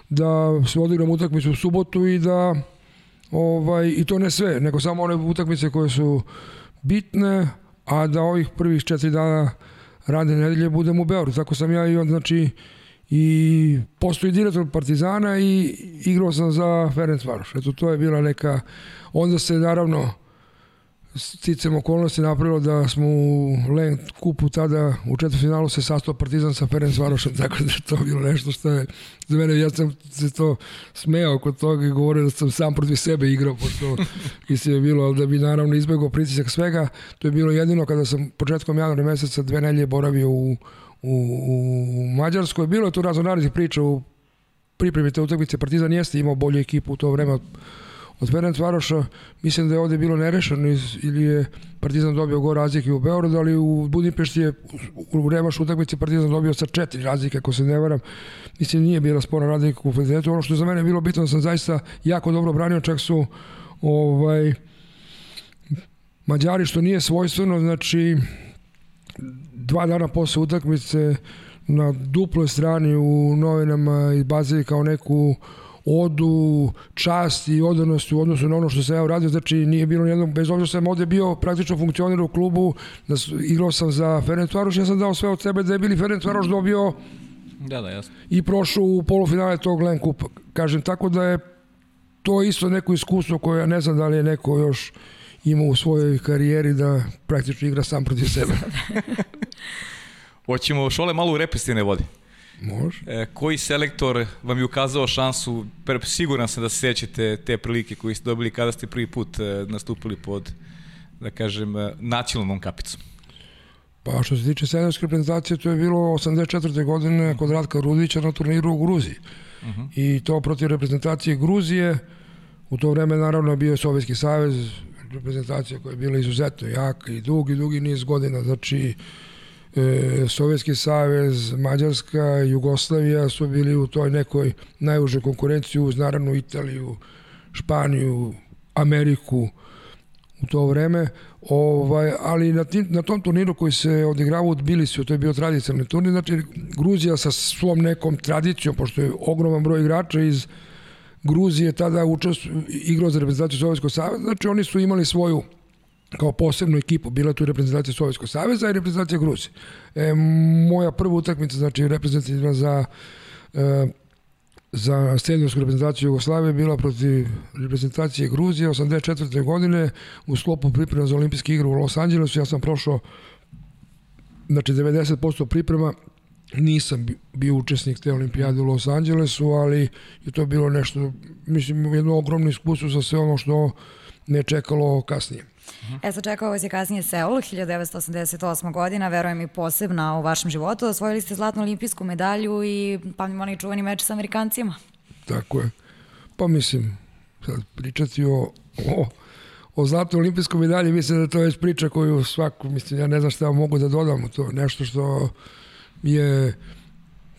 da se odigram utakmicu u subotu i da ovaj, i to ne sve, nego samo one utakmice koje su bitne, a da ovih prvih četiri dana radne nedelje budem u Beogradu. Tako sam ja i on, znači, i postoji direktor Partizana i igrao sam za Ferenc Varoš. Eto, to je bila neka... Onda se, naravno, sticam okolnosti napravilo da smo u Len kupu tada u četvrtfinalu se sastao Partizan sa Ferenc Varošem, tako da je to bilo nešto što je za mene, ja sam se to smejao kod toga i govorio da sam sam protiv sebe igrao, pošto mislim je bilo, da bi naravno izbegao pritisak svega, to je bilo jedino kada sam početkom januara meseca dve nelje boravio u, u, u Mađarskoj, bilo je tu razno narednih priča u pripremi te utakmice, Partizan jeste imao bolju ekipu u to vreme od od Ferenc Varoša, mislim da je ovde bilo nerešeno ili je Partizan dobio go razlike u Beogradu, ali u Budimpešti je u remašu utakmice Partizan dobio sa četiri razlike, ako se ne varam. Mislim, nije bila spora razlika u Federetu. Ono što je za mene bilo bitno, da sam zaista jako dobro branio, čak su ovaj, Mađari, što nije svojstveno, znači dva dana posle utakmice na duploj strani u novinama izbazili kao neku odu, čast i odanost u odnosu na ono što sam ja uradio, znači nije bilo nijednog, bez obzira sam ovde bio praktično funkcioner u klubu, da igrao sam za Ferenc Varoš, ja sam dao sve od sebe da je bili Ferenc Varoš dobio da, da, jasno. i prošao u polufinale tog Len Kupa. Kažem, tako da je to isto neko iskustvo koje ja ne znam da li je neko još imao u svojoj karijeri da praktično igra sam protiv sebe. Hoćemo šole malo u repestivne vodi. Može. E, koji selektor vam je ukazao šansu, siguran sam da se sećate te prilike koje ste dobili kada ste prvi put e, nastupili pod, da kažem, e, nacionalnom kapicom? Pa što se tiče seniorske reprezentacije, to je bilo 84. godine kod Ratka Rudića na turniru u Gruziji. Uh -huh. I to protiv reprezentacije Gruzije, u to vreme naravno bio je Sovjetski savez, reprezentacija koja je bila izuzetno jaka i dugi, dugi niz godina, znači e, Sovjetski savez, Mađarska, Jugoslavija su bili u toj nekoj najuže konkurenciji uz naravno Italiju, Španiju, Ameriku u to vreme, ovaj, ali na, tim, na tom turniru koji se odigrava u Tbilisiju, to je bio tradicionalni turnir, znači Gruzija sa svom nekom tradicijom, pošto je ogroman broj igrača iz Gruzije tada učest, igrao za reprezentaciju Sovjetskog saveza, znači oni su imali svoju kao posebnu ekipu, bila tu reprezentacija Sovjetskog saveza i reprezentacija Gruzije. E, moja prva utakmica, znači reprezentativna za e, za seniorsku reprezentaciju Jugoslavije bila protiv reprezentacije Gruzije 84. godine u sklopu priprema za olimpijske igre u Los Angelesu. Ja sam prošao znači 90% priprema nisam bio učesnik te olimpijade u Los Angelesu, ali je to bilo nešto, mislim, jedno ogromno iskustvo za sve ono što me čekalo kasnije. E sad čekao vas je kasnije Seul, 1988. godina, verujem i posebna u vašem životu. Osvojili ste zlatnu olimpijsku medalju i pamim onaj čuveni meč sa Amerikancima. Tako je. Pa mislim, sad pričati o, o, o zlatnoj olimpijskoj medalji, mislim da to je već priča koju svaku, mislim, ja ne znam šta mogu da dodam u to. Nešto što je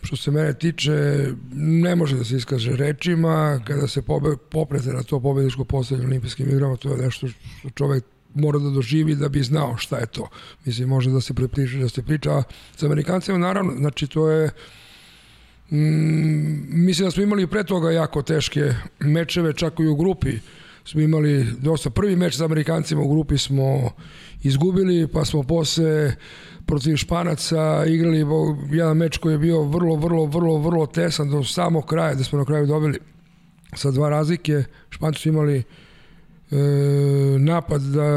što se mene tiče, ne može da se iskaže rečima, kada se pobe, poprete na to pobedičko postavljanje olimpijskim igrama, to je nešto što čovek mora da doživi da bi znao šta je to. Mislim, može da se prepriča, da se priča sa Amerikancima, naravno, znači to je mm, mislim da smo imali pre toga jako teške mečeve, čak i u grupi smo imali dosta. Prvi meč sa Amerikancima u grupi smo izgubili, pa smo posle protiv Španaca igrali jedan meč koji je bio vrlo, vrlo, vrlo, vrlo tesan do samog kraja, da smo na kraju dobili sa dva razlike. Španci su imali e, napad da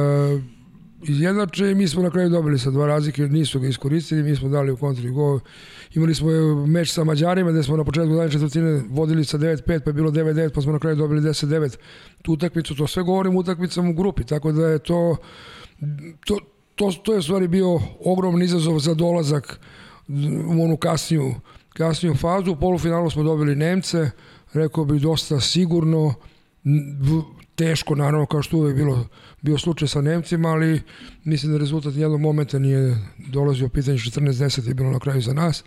izjednače i mi smo na kraju dobili sa dva razlike, nisu ga iskoristili, mi smo dali u kontri gol. Imali smo meč sa Mađarima gde smo na početku danje četvrtine vodili sa 9-5, pa je bilo 9-9, pa smo na kraju dobili 10-9 tu utakmicu. To sve govorim utakmicama u grupi, tako da je to, to, to, to je u stvari bio ogroman izazov za dolazak u onu kasniju, kasniju fazu. U polufinalu smo dobili Nemce, rekao bih dosta sigurno, teško naravno kao što uvek bilo bio slučaj sa Nemcima, ali mislim da rezultat jednog momenta nije dolazio pitanje 14-10 je bilo na kraju za nas.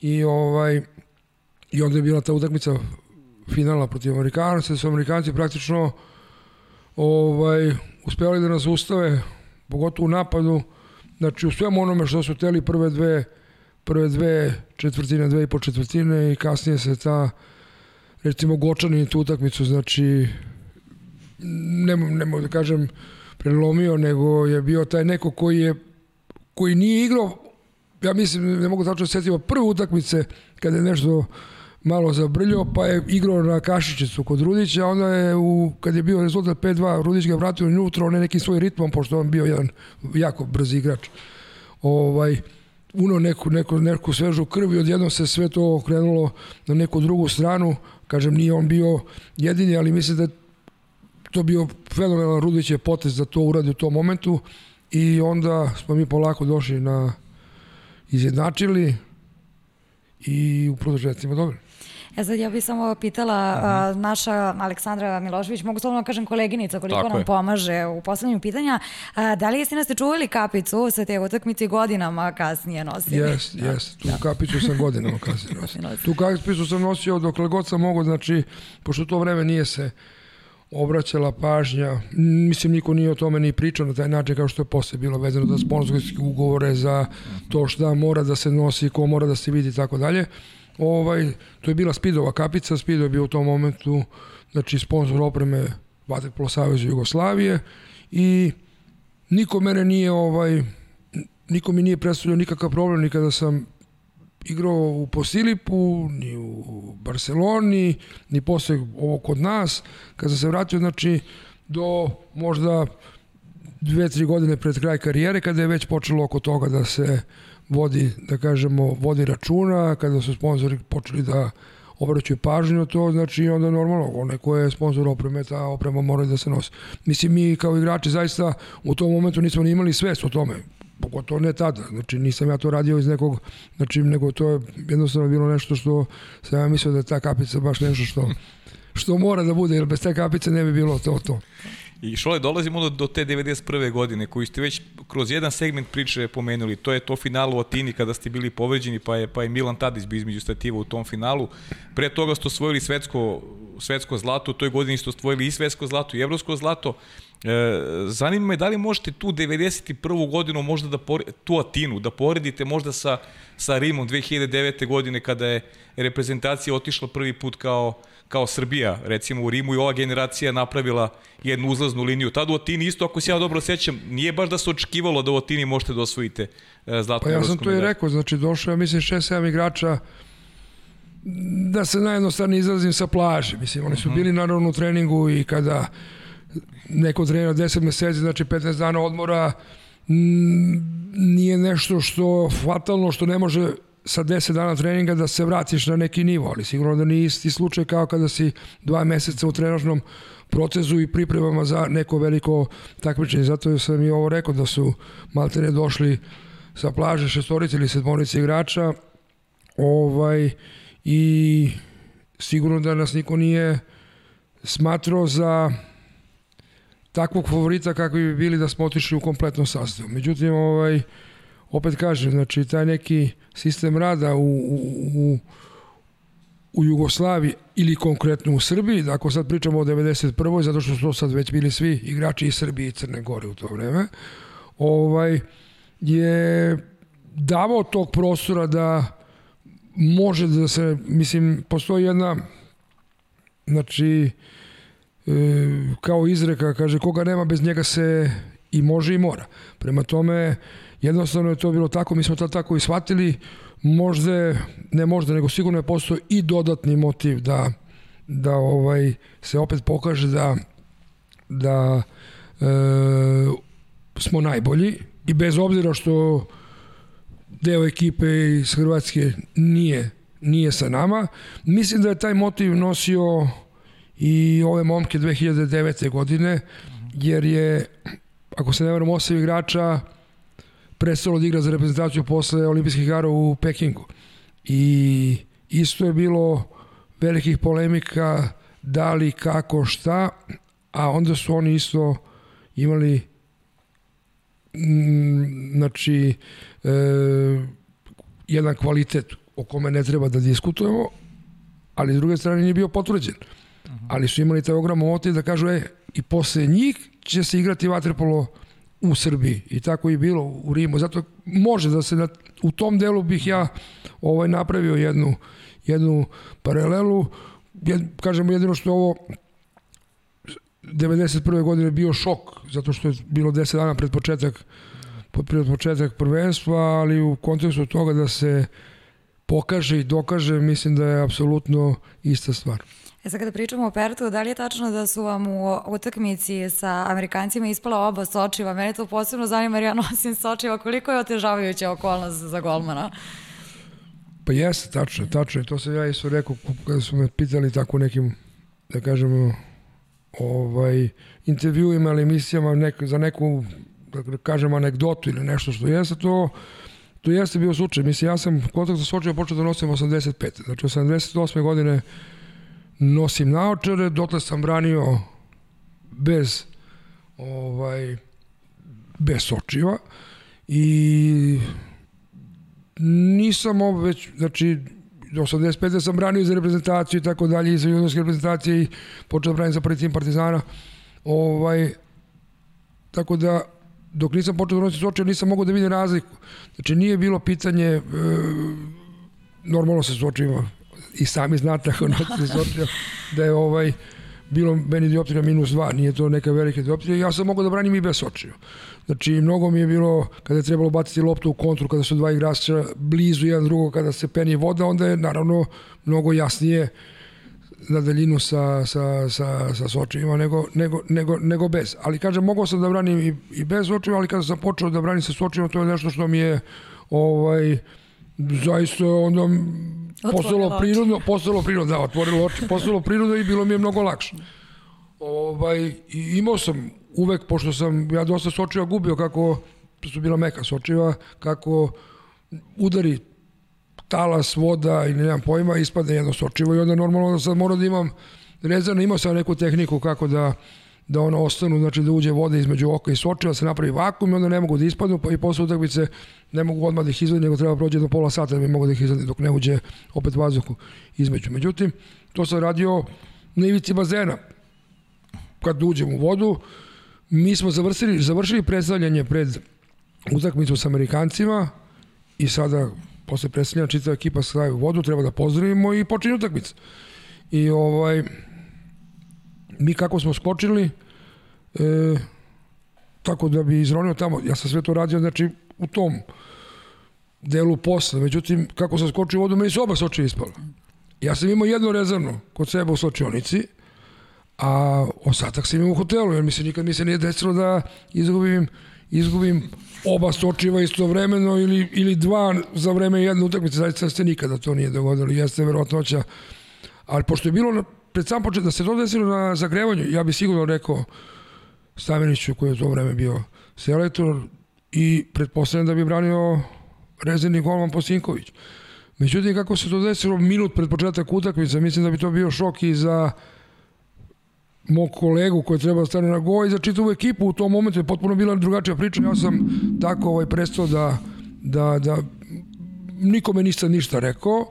I ovaj i onda je bila ta utakmica finala protiv Amerikanaca, da su Amerikanci praktično ovaj uspeli da nas ustave pogotovo u napadu, znači u svemu onome što su teli prve dve, prve dve četvrtine, dve i po četvrtine i kasnije se ta, recimo Gočanin tu utakmicu, znači ne, ne mogu da kažem prelomio, nego je bio taj neko koji je koji nije igrao ja mislim, ne mogu tačno da setiti prve utakmice kada je nešto malo zabrljao, pa je igrao na Kašičicu kod Rudića, onda je, u, kad je bio rezultat 5-2, Rudić ga vratio unutra, on je nekim svoj ritmom, pošto on bio jedan jako brz igrač. Ovaj, uno neku, neku, neku svežu krv i odjedno se sve to okrenulo na neku drugu stranu. Kažem, nije on bio jedini, ali mislim da to bio fenomenalan Rudić je potez da to uradi u tom momentu i onda smo mi polako došli na izjednačili i u produžetcima dobili. E sad ja bih samo pitala, uh -huh. a, naša Aleksandra Milošević, mogu slobodno da kažem koleginica koliko Tako nam je. pomaže u postavljanju pitanja, a, da li jeste nas čuvali kapicu sa te utakmice godinama kasnije nosili? Jes, jes, tu da. kapicu sam godinama kasnije nosio. tu kapicu sam nosio dokle god sam mogo, znači, pošto to vreme nije se obraćala pažnja, mislim niko nije o tome ni pričao na taj način kao što je posle bilo vezano za sponsorske ugovore, za to šta mora da se nosi, ko mora da se vidi i tako dalje. Ovaj, to je bila Spidova kapica, Spido je bio u tom momentu znači sponsor opreme Vaterpolo Saveza Jugoslavije i niko mene nije ovaj niko mi nije predstavljao nikakav problem ni kada sam igrao u Posilipu, ni u Barceloni, ni posle ovo kod nas. Kada se vratio, znači, do možda dve, tri godine pred kraj karijere, kada je već počelo oko toga da se vodi, da kažemo, vodi računa, kada su sponzori počeli da obraćaju pažnju na to, znači onda normalno, onaj ko je sponsor opreme, ta oprema mora da se nosi. Mislim, mi kao igrači zaista u tom momentu nismo ni imali svest o tome, pogotovo ne tada, znači nisam ja to radio iz nekog, znači nego to je jednostavno bilo nešto što sam ja mislio da je ta kapica baš nešto što što mora da bude, jer bez te kapice ne bi bilo to to. I Šole, dolazimo do, do te 91. godine koju ste već kroz jedan segment priče pomenuli. To je to finalu u Atini kada ste bili povređeni, pa je, pa je Milan Tadić bio između stativa u tom finalu. Pre toga ste osvojili svetsko, svetsko zlato, u toj godini ste osvojili i svetsko zlato i evropsko zlato. E, zanima me da li možete tu 91. godinu možda da poredite, tu Atinu, da poredite možda sa, sa Rimom 2009. godine kada je reprezentacija otišla prvi put kao, kao Srbija, recimo u Rimu i ova generacija napravila jednu uzlaznu liniju. Tada u Atini isto, ako se ja dobro sećam, nije baš da se očekivalo da u Atini možete da osvojite e, zlatnu Pa ja sam to i rekao, znači došao, mislim, 6-7 igrača da se najjednostavnije izlazim sa plaže. Mislim, oni su mhm. bili naravno u treningu i kada neko trenira 10 meseci, znači 15 dana odmora, nije nešto što fatalno, što ne može sa 10 dana treninga da se vratiš na neki nivo, ali sigurno da nije isti slučaj kao kada si dva meseca u trenažnom procesu i pripremama za neko veliko takmičenje. Zato sam i ovo rekao da su maltene došli sa plaže šestorice ili sedmorice igrača ovaj, i sigurno da nas niko nije smatrao za takvog favorita kakvi bi bili da smo otišli u kompletnom sastavu. Međutim, ovaj, opet kažem, znači taj neki sistem rada u, u, u, u Jugoslaviji ili konkretno u Srbiji, da ako sad pričamo o 91. zato što su to sad već bili svi igrači iz Srbije i Crne Gore u to vreme, ovaj, je davao tog prostora da može da se, mislim, postoji jedna, znači, e, kao izreka, kaže, koga nema bez njega se i može i mora. Prema tome, jednostavno je to bilo tako, mi smo to tako i shvatili, možda, ne možda, nego sigurno je postao i dodatni motiv da, da ovaj se opet pokaže da, da e, smo najbolji i bez obzira što deo ekipe iz Hrvatske nije, nije sa nama. Mislim da je taj motiv nosio i ove momke 2009. godine, jer je, ako se ne varam, osam igrača prestalo da igra za reprezentaciju posle olimpijskih igara u Pekingu. I isto je bilo velikih polemika da li, kako, šta, a onda su oni isto imali mm, znači e, jedan kvalitet o kome ne treba da diskutujemo, ali s druge strane nije bio potvrđen. Ali su imali taj ogrom motiv da kažu, e, i posle njih će se igrati vaterpolo u Srbiji i tako i bilo u Rimu. Zato može da se na, u tom delu bih ja ovaj napravio jednu jednu paralelu. Jed, kažemo jedino što ovo 91. godine bio šok zato što je bilo 10 dana pred početak pred početak prvenstva, ali u kontekstu toga da se pokaže i dokaže, mislim da je apsolutno ista stvar. E sad kada pričamo o Pertu, da li je tačno da su vam u utakmici sa Amerikancima ispala oba sočiva? Mene to posebno zanima jer ja nosim sočiva. Koliko je otežavajuća okolnost za golmana? Pa jeste, tačno, tačno. To sam ja isto rekao kada su me pitali tako nekim, da kažemo, ovaj, intervjuima ili emisijama nek, za neku, da kažem, anegdotu ili nešto što jeste, to to jeste bio slučaj. Mislim, ja sam kontakt sa Sočiva počeo da nosim 85. Znači, 88. godine nosim naočare, dotle sam branio bez ovaj bez sočiva i nisam ovo već, znači do 85. sam branio za reprezentaciju i tako dalje, i za juniorske reprezentacije i počeo da branim za prvi tim Partizana. Ovaj, tako da, dok nisam počeo da nosim sočiva, nisam mogao da vidim razliku. Znači, nije bilo pitanje, e, normalno se sočiva i sami znate ako nosite sočiva, da je ovaj, bilo meni dioptrija minus 2, nije to neka velika dioptrija, ja sam mogao da branim i bez sočiva. Znači, mnogo mi je bilo, kada je trebalo baciti loptu u kontru, kada su dva igrača blizu jedan drugo, kada se peni voda, onda je naravno mnogo jasnije na daljinu sa, sa, sa, sa sočivima nego, nego, nego, nego bez. Ali kažem, mogao sam da branim i, i bez sočiva, ali kada sam počeo da branim sa sočivima, to je nešto što mi je ovaj, zaista onda postalo prirodno, postalo prirodno, da, otvorilo oči, postalo prirodno i bilo mi je mnogo lakše. Ovaj, imao sam uvek, pošto sam ja dosta sočiva gubio kako su bila meka sočiva, kako udari talas, voda i nemam pojma, ispadne jedno sočivo i onda normalno da sad moram da imam rezervno, imao sam neku tehniku kako da da ono ostanu, znači da uđe voda između oka i sočiva, se napravi vakum i onda ne mogu da ispadnu, pa i posle utakmice ne mogu odmah da ih izvedim, nego treba prođe do pola sata da bi mogu da ih izvedim dok ne uđe opet vazduh između. Međutim, to sam radio na ivici bazena. Kad uđem u vodu, mi smo završili, završili predstavljanje pred utakmicu sa Amerikancima i sada posle predstavljanja čitava ekipa staje u vodu, treba da pozdravimo i počinje utakmica. I ovaj, mi kako smo skočili, e, tako da bi izronio tamo, ja sam sve to radio, znači, u tom delu posle, međutim, kako sam skočio u vodu, meni su oba soče ispala. Ja sam imao jedno rezervno kod sebe u sočionici, a ostatak sam imao u hotelu, jer mi se nikad mi se nije desilo da izgubim, izgubim oba sočiva istovremeno ili, ili dva za vreme jedne utakmice, zaista se nikada to nije dogodilo, jeste verovatnoća, ali pošto je bilo pred sam počet da se to desilo na zagrevanju, ja bih sigurno rekao Staveniću koji je u to vreme bio selektor i pretpostavljam da bi branio rezervni golman Posinković. Međutim, kako se to desilo minut pred početak utakmice, mislim da bi to bio šok i za mog kolegu koji treba da stane na go i za čitavu ekipu u tom momentu je potpuno bila drugačija priča. Ja sam tako ovaj, prestao da, da, da nikome nisam ništa rekao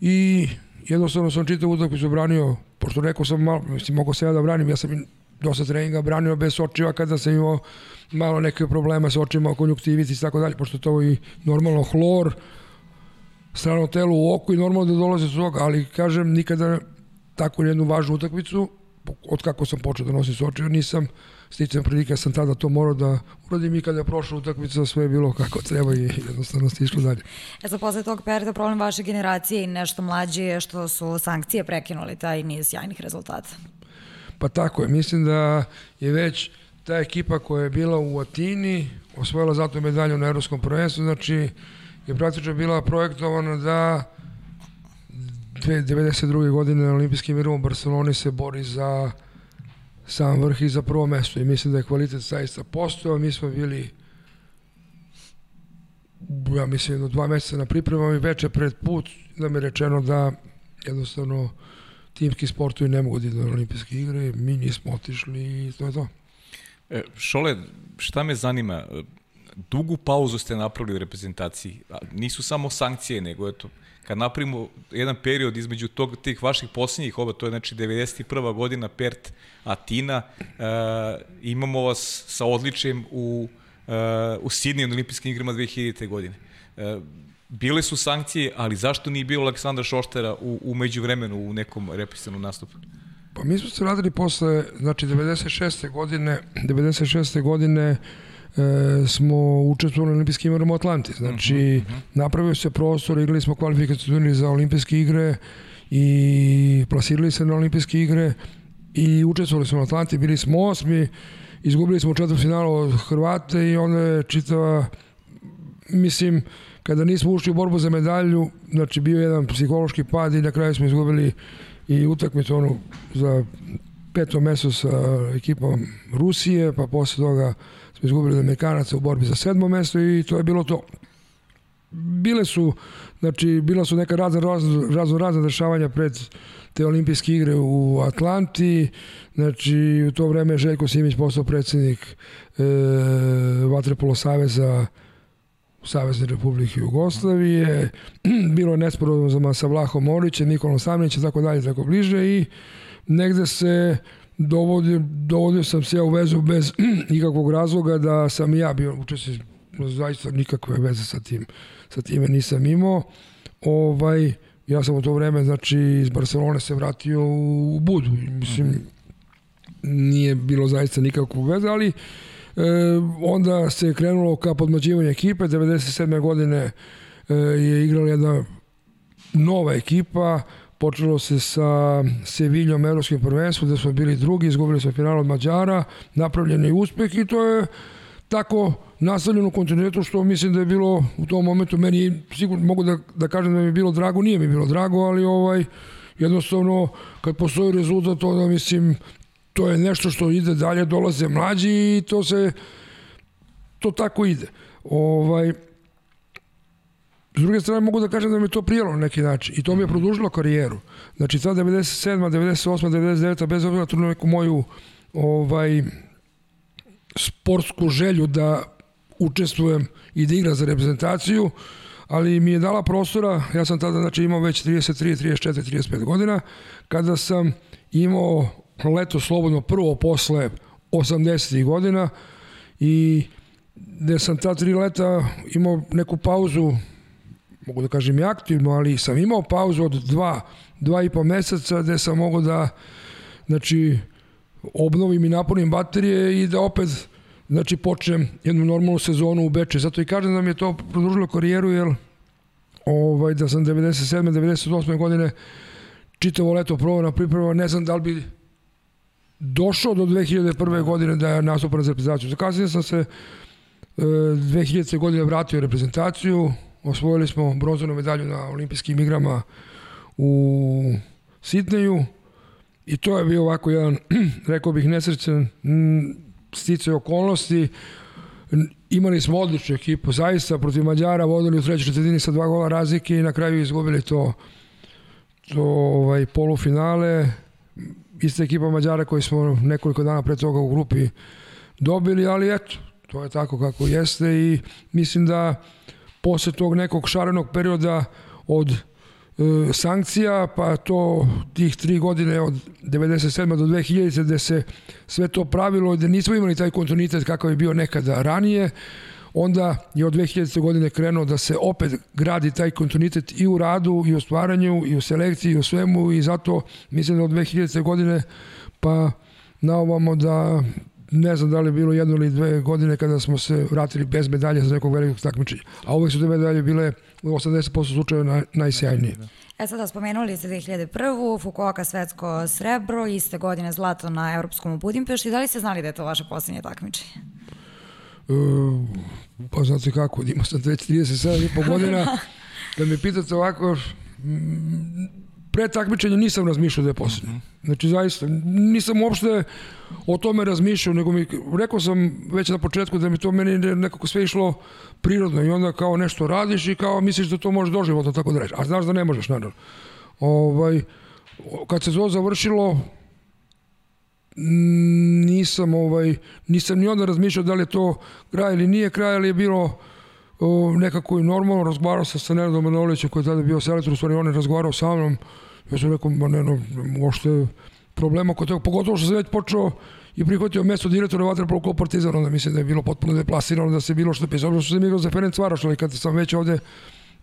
i jednostavno sam čitavu utakmicu branio, pošto rekao sam malo, mislim, mogu se ja da branim, ja sam dosta treninga branio bez očiva kada sam imao malo neke problema sa očima, konjuktivici i tako dalje, pošto to i normalno hlor, strano telo u oku i normalno da dolaze s toga, ali kažem nikada tako jednu važnu utakmicu, od kako sam počeo da nosim sočiva, nisam sticam prilike, sam tada to morao da uradim i kada je prošla utakmica sve je bilo kako treba i jednostavno ste išlo dalje. E sad, posle tog perioda problem vaše generacije i nešto mlađe je što su sankcije prekinuli taj niz sjajnih rezultata. Pa tako je, mislim da je već ta ekipa koja je bila u Atini osvojila zato medalju na Evropskom prvenstvu, znači je praktično bila projektovana da 92. godine na olimpijskim igrama u Barceloni se bori za sam vrh i za prvo mesto. I mislim da je kvalitet zaista postojao, mi smo bili ja mislim do dva meseca na pripremama i veče pred put da mi je rečeno da jednostavno timski sportovi ne mogu da idu na olimpijske igre, mi nismo otišli i to je to. E, Šole, šta me zanima, dugu pauzu ste napravili u reprezentaciji, nisu samo sankcije, nego eto, kad napravimo jedan period između tog, tih vaših posljednjih oba, to je znači 91. godina Pert Atina, e, imamo vas sa odličjem u, e, u Sidniju na olimpijskim igrama 2000. godine. E, bile su sankcije, ali zašto nije bilo Aleksandra Šoštera u, u međuvremenu u nekom represivnom nastupu? Pa mi smo se radili posle, znači 96. godine, 96. godine smo učestvovali na olimpijskim igrama u Atlanti. Znači, uh -huh, uh -huh. napravio se prostor, igrali smo kvalifikacijni za olimpijske igre i plasirali se na olimpijske igre i učestvovali smo na Atlanti, bili smo osmi, izgubili smo u četvrtom finalu od Hrvate i onda je čitava, mislim, kada nismo ušli u borbu za medalju, znači bio jedan psihološki pad i na kraju smo izgubili i utakmicu onu za peto mesto sa ekipom Rusije, pa posle toga smo izgubili od Amerikanaca u borbi za sedmo mesto i to je bilo to. Bile su, znači, bila su neka razna, razno, razna dešavanja pred te olimpijske igre u Atlanti, znači u to vreme Željko Simić postao predsednik e, Vatrepolo Saveza Savezne Republike Jugoslavije, bilo je nesporazuma sa Vlahom Morićem, Nikolom Samnićem, tako dalje, tako bliže i negde se dovodio, dovodio sam se ja u vezu bez ikakvog razloga da sam ja bio učestvovao zaista nikakve veze sa tim sa time nisam imao ovaj ja sam u to vreme znači iz Barcelone se vratio u Budu mislim nije bilo zaista nikakvog veze ali E, onda se krenulo ka podmađivanju ekipe, 97. godine e, je igrala jedna nova ekipa, počelo se sa Seviljom Evropskim prvenstvom, gde smo bili drugi, izgubili smo final od Mađara, napravljen je uspeh i to je tako nastavljeno u kontinuitetu što mislim da je bilo u tom momentu meni sigurno mogu da, da kažem da mi je bilo drago, nije mi bilo drago, ali ovaj jednostavno kad postoji rezultat onda mislim to je nešto što ide dalje, dolaze mlađi i to se to tako ide. Ovaj S druge strane mogu da kažem da mi to prijelo na neki način i to mi je produžilo karijeru. Znači ta 97. 98. 99. bez obzira na neku moju ovaj sportsku želju da učestvujem i da igram za reprezentaciju, ali mi je dala prostora, ja sam tada znači imao već 33, 34, 35 godina, kada sam imao leto slobodno prvo posle 80. godina i gde sam ta tri leta imao neku pauzu mogu da kažem i aktivno, ali sam imao pauzu od dva, dva i po meseca gde sam mogao da znači obnovim i napunim baterije i da opet znači počnem jednu normalnu sezonu u Beče. Zato i kažem da mi je to produžilo karijeru, jer ovaj, da sam 97. 98. godine čitavo leto provao priprema, ne znam da li bi došao do 2001. godine da je nastupao na reprezentaciju. Kasnije sam se e, 2000. godine vratio reprezentaciju, osvojili smo bronzanu medalju na olimpijskim igrama u Sidneju i to je bio ovako jedan, rekao bih, nesrećan stice okolnosti. Imali smo odličnu ekipu, zaista protiv Mađara vodili u trećoj četvrtini sa dva gola razlike i na kraju izgubili to, to ovaj, polufinale. Ista ekipa Mađara koji smo nekoliko dana pre toga u grupi dobili, ali eto, to je tako kako jeste i mislim da posle tog nekog šarenog perioda od e, sankcija, pa to tih tri godine od 97. do 2000. gde se sve to pravilo, gde nismo imali taj kontinuitet kakav je bio nekada ranije, onda je od 2000. godine krenuo da se opet gradi taj kontinuitet i u radu, i u stvaranju, i u selekciji, i u svemu i zato mislim da od 2000. godine pa na ovamo da ne znam da li je bilo jedno ili dve godine kada smo se vratili bez medalje za nekog velikog takmičenja. A uvek su te medalje bile u 80% slučajeva naj, najsjajnije. E sada spomenuli ste 2001. Fukuoka svetsko srebro, iste godine zlato na Evropskom u Budimpešti. Da li ste znali da je to vaše poslednje takmičenje? E, pa znate kako, imao sam već 37 i po godina. Da me pitate ovako, pre takmičenja nisam razmišljao da je poslednje. Znači, zaista, nisam uopšte o tome razmišljao, nego mi, rekao sam već na početku da mi to meni nekako sve išlo prirodno i onda kao nešto radiš i kao misliš da to može doživotno tako da reći. A znaš da ne možeš, naravno. Ovaj, kad se to završilo, nisam ovaj nisam ni onda razmišljao da li je to kraj ili nije kraj, ali je bilo nekako i normalno, razgovarao sam sa Nenadom Manolićem koji je tada bio selektor, u stvari on je razgovarao sa mnom, ja sam rekao, ma ne, no, uopšte problema kod toga, pogotovo što sam već počeo i prihvatio mesto direktora Vatrpolo klub Partizan, onda mislim da je bilo potpuno deplasirano da se bilo što pisao, što sam igrao za Ferenc Varoš, ali kad sam već ovde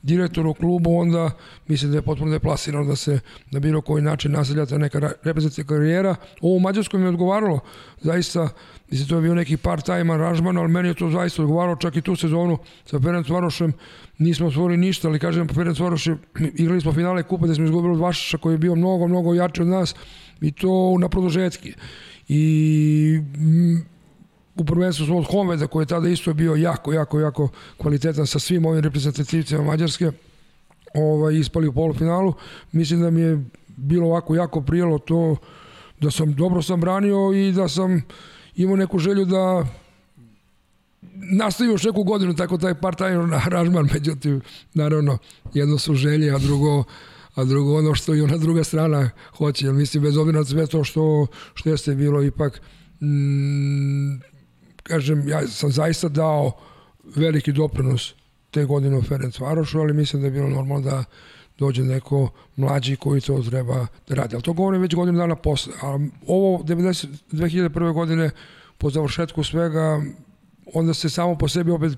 direktor u klubu, onda mislim da je potpuno deplasirano da se na bilo koji način naseljata neka reprezentacija karijera. Ovo u Mađarskoj mi je odgovaralo, zaista, mislim to je bio neki part-time aranžman, ali meni je to zaista odgovaralo, čak i tu sezonu sa Ferenc Varošem nismo osvojili ništa, ali kažem, Ferenc Varoš je, igrali smo finale kupa gde smo izgubili od Vašiša koji je bio mnogo, mnogo jači od nas i to na produžetki. I u prvenstvu smo od Honveda koji je tada isto bio jako, jako, jako kvalitetan sa svim ovim reprezentativcima Mađarske ovaj, ispali u polufinalu. Mislim da mi je bilo ovako jako prijelo to da sam dobro sam branio i da sam imao neku želju da nastavim još neku godinu tako taj part-time aranžman, međutim, naravno, jedno su želje, a drugo a drugo ono što i ona druga strana hoće. Mislim, bez obzira na sve to što, što jeste bilo ipak mm, kažem, ja sam zaista dao veliki doprinos te godine u Ferenc Varošu, ali mislim da je bilo normalno da dođe neko mlađi koji to treba da radi. Ali to govorim već godinu dana posle. A ovo 90, 2001. godine po završetku svega onda se samo po sebi opet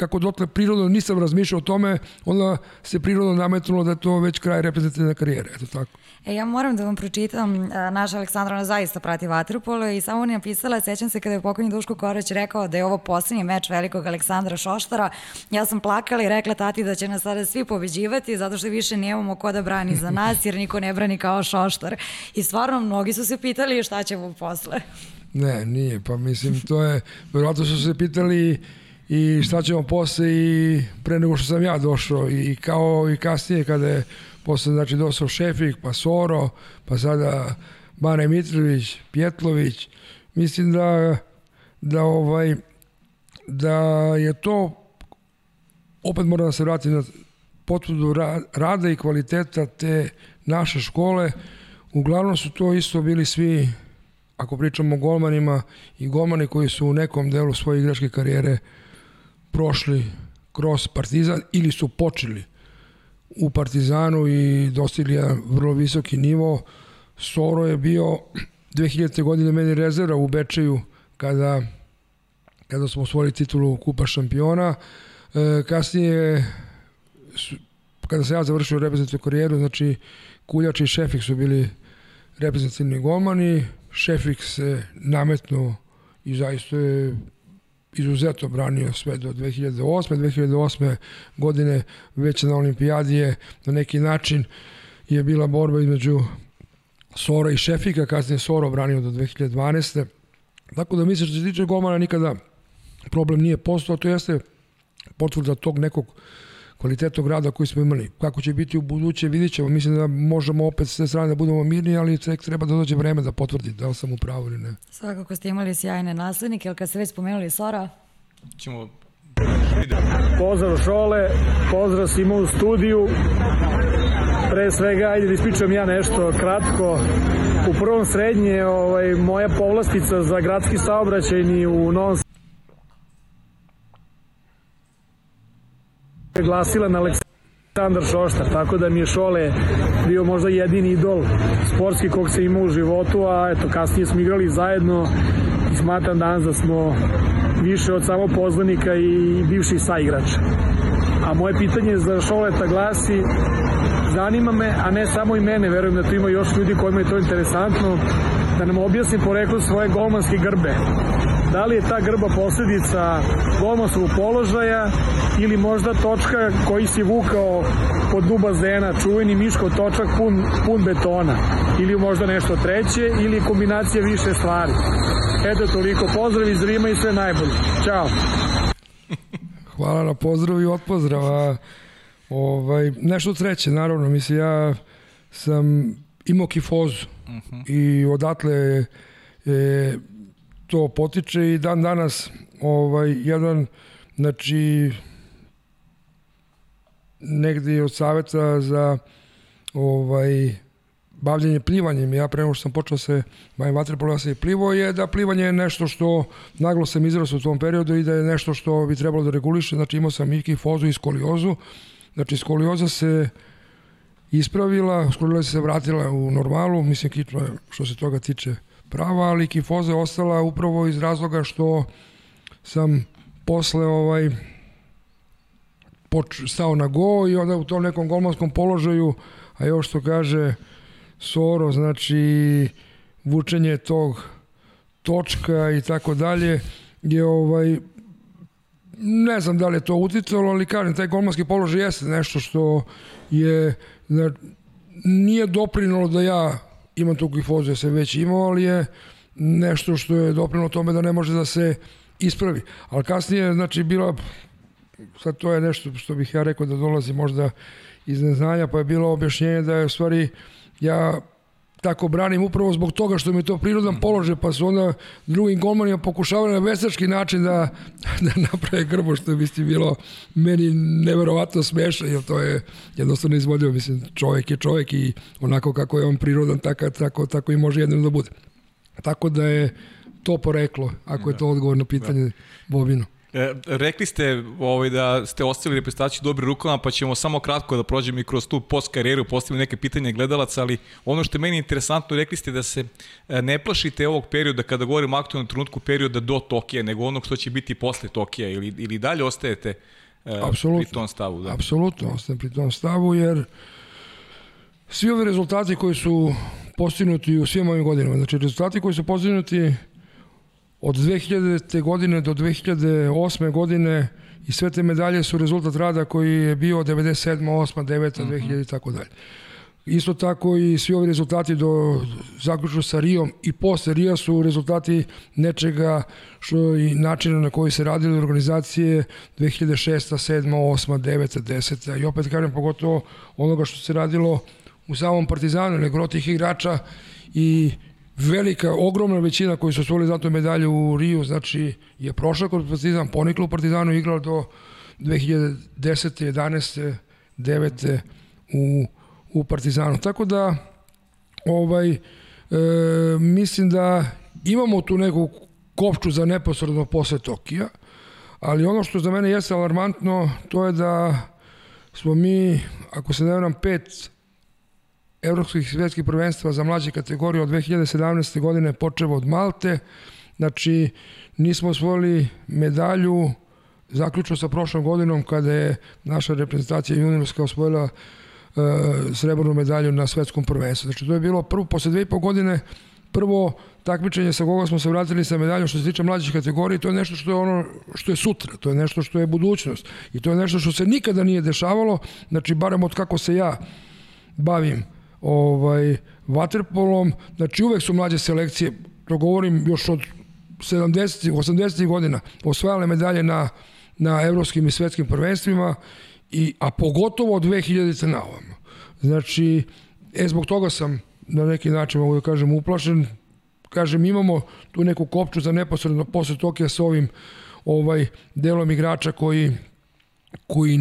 kako dotle prirodno nisam razmišljao o tome, onda se prirodno nametnulo da je to već kraj reprezentativne karijere, eto tako. E, ja moram da vam pročitam, naša Aleksandra ona zaista prati Vatrupolo i samo on je napisala, sećam se kada je pokojni Duško Korać rekao da je ovo poslednji meč velikog Aleksandra Šoštara, ja sam plakala i rekla tati da će nas sada svi pobeđivati zato što više nemamo ko da brani za nas jer niko ne brani kao Šoštar. I stvarno mnogi su se pitali šta ćemo posle. Ne, nije, pa mislim, to je, verovatno su se pitali i šta ćemo posle i pre nego što sam ja došao i kao i kasnije kada je posle znači došao Šefik, pa Soro, pa sada Bane Mitrović, Pjetlović, mislim da da ovaj da je to opet moram da se vratim na potvrdu rada i kvaliteta te naše škole. Uglavnom su to isto bili svi, ako pričamo o golmanima, i golmani koji su u nekom delu svoje igračke karijere prošli kroz Partizan ili su počeli u Partizanu i dostigli jedan vrlo visoki nivo. Soro je bio 2000. godine meni rezerva u Bečeju kada, kada smo osvojili titulu Kupa šampiona. E, kasnije kada sam ja završio reprezentativnu karijeru, znači Kuljač i Šefik su bili reprezentativni golmani, Šefik se nametnuo i zaista je izuzetno branio sve do 2008. 2008. godine već na olimpijadi je na neki način je bila borba između Sora i Šefika, kasnije Soro branio do 2012. Tako da mislim što se tiče golmana nikada problem nije postao, to jeste potvrda tog nekog kvalitetnog rada koji smo imali. Kako će biti u buduće, vidit ćemo. Mislim da možemo opet s te strane da budemo mirni, ali tek treba da dođe vreme da potvrdi da li sam u pravu ili ne. Svakako ste imali sjajne naslednike, ali kad ste već spomenuli Sora? Ćemo Pozdrav Šole, pozdrav svima u studiju. Pre svega, ajde da ispričam ja nešto kratko. U prvom srednje ovaj, moja povlastica za gradski saobraćajni u Novom glasila na Aleksandar Šoštar, tako da mi je Šole bio možda jedini idol sportski kog se ima u životu, a eto kasnije smo igrali zajedno i smatram danas da smo više od samo poznanika i bivših saigrača. A moje pitanje za Šoleta glasi zanima me, a ne samo i mene, verujem da tu ima još ljudi kojima je to interesantno, da nam objasni poreklo svoje golmanske grbe. Da li je ta grba posledica golmanskog položaja ili možda točka koji si vukao pod dnu bazena, čuveni miško točak pun, pun betona ili možda nešto treće ili kombinacija više stvari. Eto toliko, pozdrav iz Rima i sve najbolje. Ćao. Hvala na pozdravu i od pozdrava. Ovaj, nešto treće, naravno, mislim, ja sam imao kifozu uh mhm. -huh. i odatle e, to potiče i dan danas ovaj, jedan, znači, negde od saveta za ovaj bavljanje plivanjem. Ja pre nego što sam počeo se bavim vaterpolom, ja sam i plivo, je da plivanje je nešto što naglo sam izrastao u tom periodu i da je nešto što bi trebalo da reguliše. Znači imao sam i kifozu i skoliozu. Znači skolioza se ispravila, skolioza se vratila u normalu, mislim kično je što se toga tiče prava, ali kifoza je ostala upravo iz razloga što sam posle ovaj poč, stao na go i onda u tom nekom golmanskom položaju, a još što kaže Soro, znači vučenje tog točka i tako dalje, je ovaj ne znam da li je to uticalo, ali kažem, taj golmanski položaj jeste nešto što je da, nije doprinalo da ja imam tu gifozu, ja sam već imao, ali je nešto što je doprinalo tome da ne može da se ispravi. Ali kasnije, znači, bila sad to je nešto što bih ja rekao da dolazi možda iz neznanja, pa je bilo objašnjenje da je u stvari ja tako branim upravo zbog toga što mi je to prirodan mhm. položaj, pa su onda drugim golmanima pokušavali na vesački način da, da naprave grbo, što bi ti bilo meni neverovatno smešno, jer to je jednostavno izvodio, mislim, čovjek je čovjek i onako kako je on prirodan, tako, tako, tako i može jedno da bude. Tako da je to poreklo, ako je to odgovor na pitanje da. Bobino. E, rekli ste ovaj, da ste ostavili reprezentaciju dobri rukama, pa ćemo samo kratko da prođemo i kroz tu post karijeru, postavili neke pitanje gledalaca, ali ono što je meni interesantno, rekli ste da se e, ne plašite ovog perioda, kada govorimo aktualnom trenutku perioda do Tokija, nego onog što će biti posle Tokija, ili, ili dalje ostajete e, Absolutno. pri tom stavu? Da? Apsolutno, ostajem pri tom stavu, jer svi ovi rezultati koji su postignuti u svim ovim godinama, znači rezultati koji su postignuti Od 2000. godine do 2008. godine i sve te medalje su rezultat rada koji je bio 97. 8. 9. 2000 i tako dalje. Isto tako i svi ovi rezultati do zaključno sa Rijom i posle Rija su rezultati nečega što i načina na koji se radili organizacije 2006. 7. 8. 9. 10. I opet kažem pogotovo onoga što se radilo u samom Partizanu, nego tih igrača i velika, ogromna većina koji su osvojili zato medalju u Riju, znači je prošla kod Partizan, ponikla u Partizanu, igrala do 2010. 11. 9. u, u Partizanu. Tako da ovaj, e, mislim da imamo tu neku kopču za neposredno posle Tokija, ali ono što za mene jeste alarmantno, to je da smo mi, ako se ne vjeram, pet evropskih svetskih prvenstva za mlađe kategorije od 2017. godine počevo od Malte. Znači, nismo osvojili medalju zaključno sa prošlom godinom kada je naša reprezentacija juniorska osvojila uh, srebrnu medalju na svetskom prvenstvu. Znači, to je bilo prvo, posle dve i po godine, prvo takmičenje sa koga smo se vratili sa medaljom što se tiče mlađih kategorija, to je nešto što je ono što je sutra, to je nešto što je budućnost i to je nešto što se nikada nije dešavalo, znači barem od kako se ja bavim ovaj, vaterpolom, znači uvek su mlađe selekcije, to govorim još od 70. 80. godina, osvajale medalje na, na evropskim i svetskim prvenstvima, i, a pogotovo od 2000. na ovamo. Znači, e, zbog toga sam na neki način, mogu da kažem, uplašen. Kažem, imamo tu neku kopču za neposredno posle Tokija sa ovim ovaj delom igrača koji koji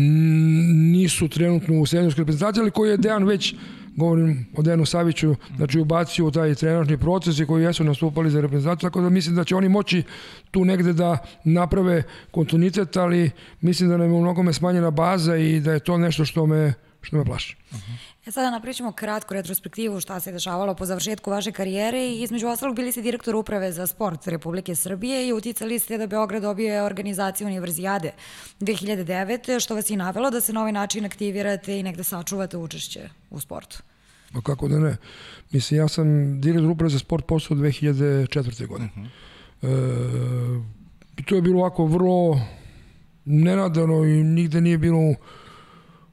nisu trenutno u seniorskoj reprezentaciji, ali koji je Dejan već govorim o Denu Saviću, znači ubacio u taj trenažni proces i koji jesu nastupali za reprezentaciju, tako da mislim da će oni moći tu negde da naprave kontinuitet, ali mislim da nam je u mnogome smanjena baza i da je to nešto što me, što me plaši. Uh -huh. E sada napričamo kratku retrospektivu šta se dešavalo po završetku vaše karijere i između ostalog bili ste direktor uprave za sport Republike Srbije i uticali ste da Beograd dobije organizaciju univerzijade 2009. što vas i navelo da se na ovaj način aktivirate i negde sačuvate učešće u sportu. Pa kako da ne? Mislim, ja sam direktor uprave za sport posao 2004. godine. Uh -huh. e, to je bilo ovako vrlo nenadano i nigde nije bilo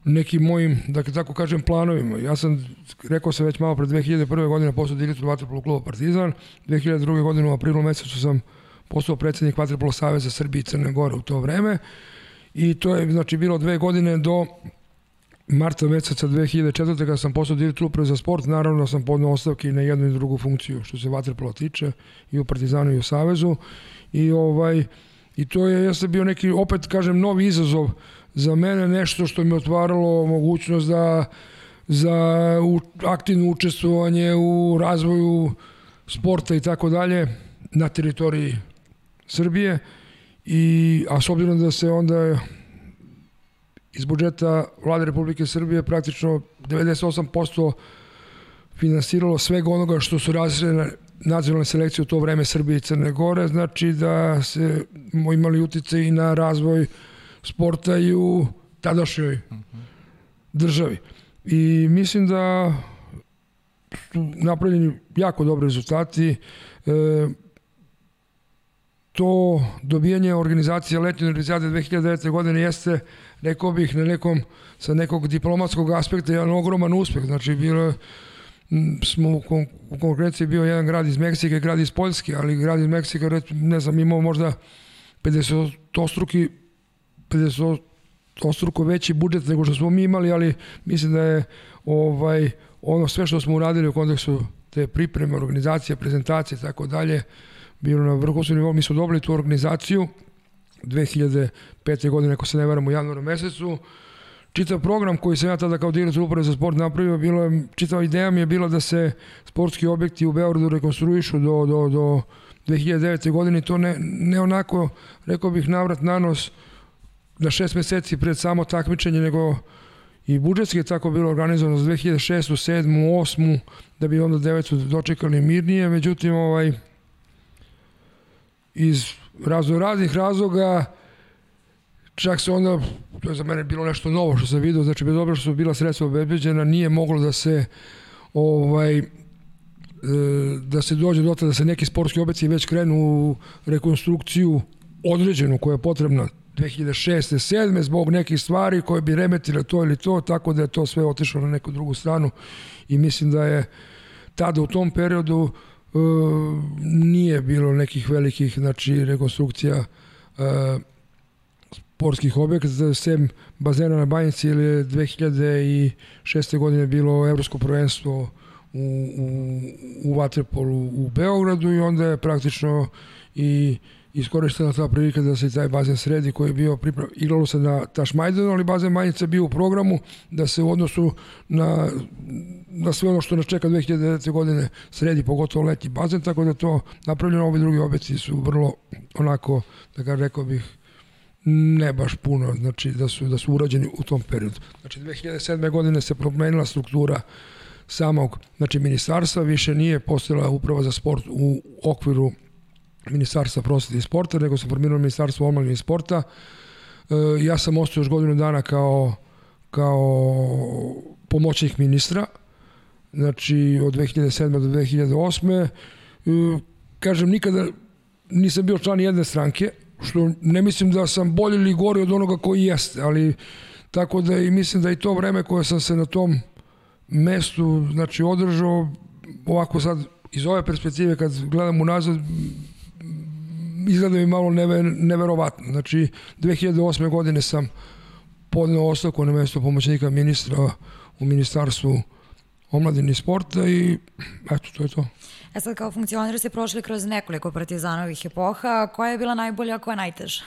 nekim mojim, da tako kažem, planovima. Ja sam, rekao sam već malo pre 2001. godine postao direktor Vatrpolo kluba Partizan, 2002. godine u aprilu mesecu sam postao predsednik Vatrpolo Saveza Srbije i Crne Gore u to vreme i to je znači bilo dve godine do marta meseca 2004. kada sam postao direktor uprave za sport, naravno sam podnao ostavke na jednu i drugu funkciju što se Vatrpolo tiče i u Partizanu i u Savezu i ovaj i to je jeste bio neki opet kažem novi izazov za mene nešto što mi otvaralo mogućnost da za u, aktivno učestvovanje u razvoju sporta i tako dalje na teritoriji Srbije. I a s obzirom da se onda iz budžeta vlade Republike Srbije praktično 98% finansiralo svega onoga što su razredne nacionalne selekcije u to vreme Srbije i Crne Gore, znači da se imali utice i na razvoj sporta i u tadašnjoj državi. I mislim da su napravljeni jako dobri rezultati. E, to dobijanje organizacije letnje univerzijade 2009. godine jeste, rekao bih, na nekom, sa nekog diplomatskog aspekta jedan ogroman uspeh. Znači, bilo smo u, kon u konkurenciji bio jedan grad iz Meksike, grad iz Poljske, ali grad iz Meksika, ne znam, imao možda 50 ostruki 50 ostruko veći budžet nego što smo mi imali, ali mislim da je ovaj ono sve što smo uradili u kontekstu te pripreme, organizacije, prezentacije i tako dalje, bilo na vrhunskom nivou. Mi smo dobili tu organizaciju 2005. godine, ako se ne varam, u januaru mesecu. Čitav program koji sam ja tada kao direktor uprave za sport napravio, bilo je, čitava ideja mi je bila da se sportski objekti u Beogradu rekonstruišu do, do, do 2009. godine. To ne, ne onako, rekao bih, navrat na nos, na šest meseci pred samo takmičenje, nego i budžetski je tako bilo organizovano za 2006. 7. 8. da bi onda 9. dočekali mirnije, međutim ovaj iz raznih razloga čak se onda, to je za mene bilo nešto novo što sam vidio, znači bez obra što su bila sredstva obezbeđena, nije moglo da se ovaj e, da se dođe do da se neki sportski objekti već krenu u rekonstrukciju određenu koja je potrebna 2006. 7. zbog nekih stvari koje bi remetile to ili to, tako da je to sve otišlo na neku drugu stranu i mislim da je tada u tom periodu e, nije bilo nekih velikih znači rekonstrukcija e, sportskih objekata, sem bazena na Banjici ili 2006. godine bilo evropsko prvenstvo u, u, u Vatrepolu u Beogradu i onda je praktično i iskorištena ta prilika da se taj bazen sredi koji je bio priprav... Igralo se na Tašmajdanu, ali bazen Banjica je bio u programu da se u odnosu na, na sve ono što nas čeka 2009. godine sredi, pogotovo letnji bazen, tako da to napravljeno, ovi drugi objekti su vrlo onako, da ga rekao bih, ne baš puno, znači da su, da su urađeni u tom periodu. Znači 2007. godine se promenila struktura samog znači ministarstva, više nije postojala uprava za sport u okviru ministarstva prosvete i sporta, nego se formiralo ministarstvo omladine i sporta. E, ja sam ostao još godinu dana kao, kao pomoćnik ministra, znači od 2007. do 2008. E, kažem, nikada nisam bio član jedne stranke, što ne mislim da sam bolji ili gori od onoga koji jeste, ali tako da i mislim da i to vreme koje sam se na tom mestu znači održao ovako sad iz ove perspektive kad gledam unazad izgleda mi malo never, neverovatno. Znači 2008. godine sam podneo ostavku na mesto pomoćnika ministra u ministarstvu omladine i sporta i eto, to je to. E sad, kao funkcioner ste prošli kroz nekoliko partizanovih epoha. Koja je bila najbolja, a koja je najteža?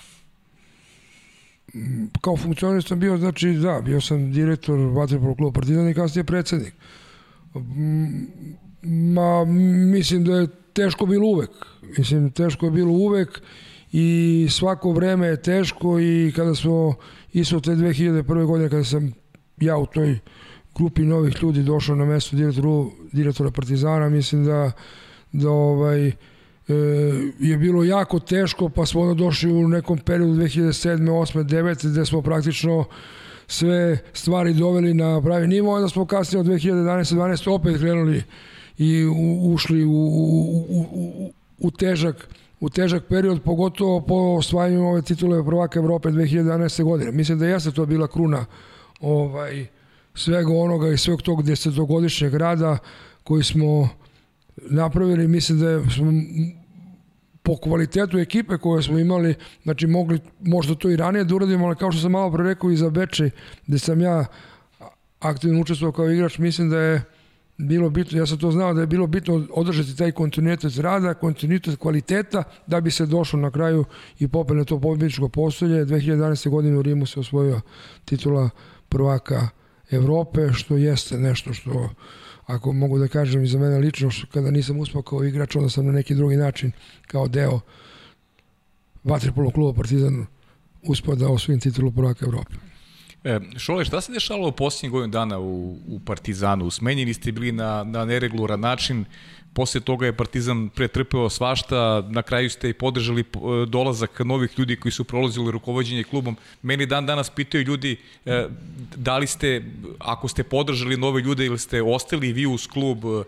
Kao funkcioner sam bio, znači, da, bio sam direktor Vatrepolo kluba Partizan i kasnije predsednik. Ma, mislim da je teško bilo uvek. Mislim, teško je bilo uvek i svako vreme je teško i kada smo isto te 2001. godine kada sam ja u toj grupi novih ljudi došao na mesto direktoru, direktora Partizana, mislim da, da ovaj, e, je bilo jako teško, pa smo onda došli u nekom periodu 2007. 8. 9. gde smo praktično sve stvari doveli na pravi nivo, onda smo kasnije od 2011. 12. opet krenuli i u, ušli u, u, u, u, u težak u težak period, pogotovo po osvajanju ove titule prvaka Evrope 2011. godine. Mislim da jeste to bila kruna ovaj, svega onoga i sveg tog desetogodišnjeg rada koji smo napravili, mislim da smo po kvalitetu ekipe koje smo imali, znači mogli možda to i ranije da uradimo, ali kao što sam malo pre rekao i za Bečej, gde sam ja aktivno učestvovao kao igrač, mislim da je bilo bitno, ja sam to znao da je bilo bitno održati taj kontinuitet rada, kontinuitet kvaliteta, da bi se došlo na kraju i popel na to pobjedičko postolje. 2011. godine u Rimu se osvojio titula prvaka Evrope, što jeste nešto što, ako mogu da kažem i za mene lično, što kada nisam uspao kao igrač, onda sam na neki drugi način, kao deo Vatripolo kluba Partizan, uspao da osvojim titulu prvaka Evrope. E, Šole, šta se dešavalo u posljednjih godinu dana u, u Partizanu? Smenjeni ste bili na, na neregularan način, posle toga je Partizan pretrpeo svašta, na kraju ste i podržali e, dolazak novih ljudi koji su prolazili rukovodđenje klubom. Meni dan danas pitaju ljudi e, da li ste, ako ste podržali nove ljude ili ste ostali vi uz klub, e,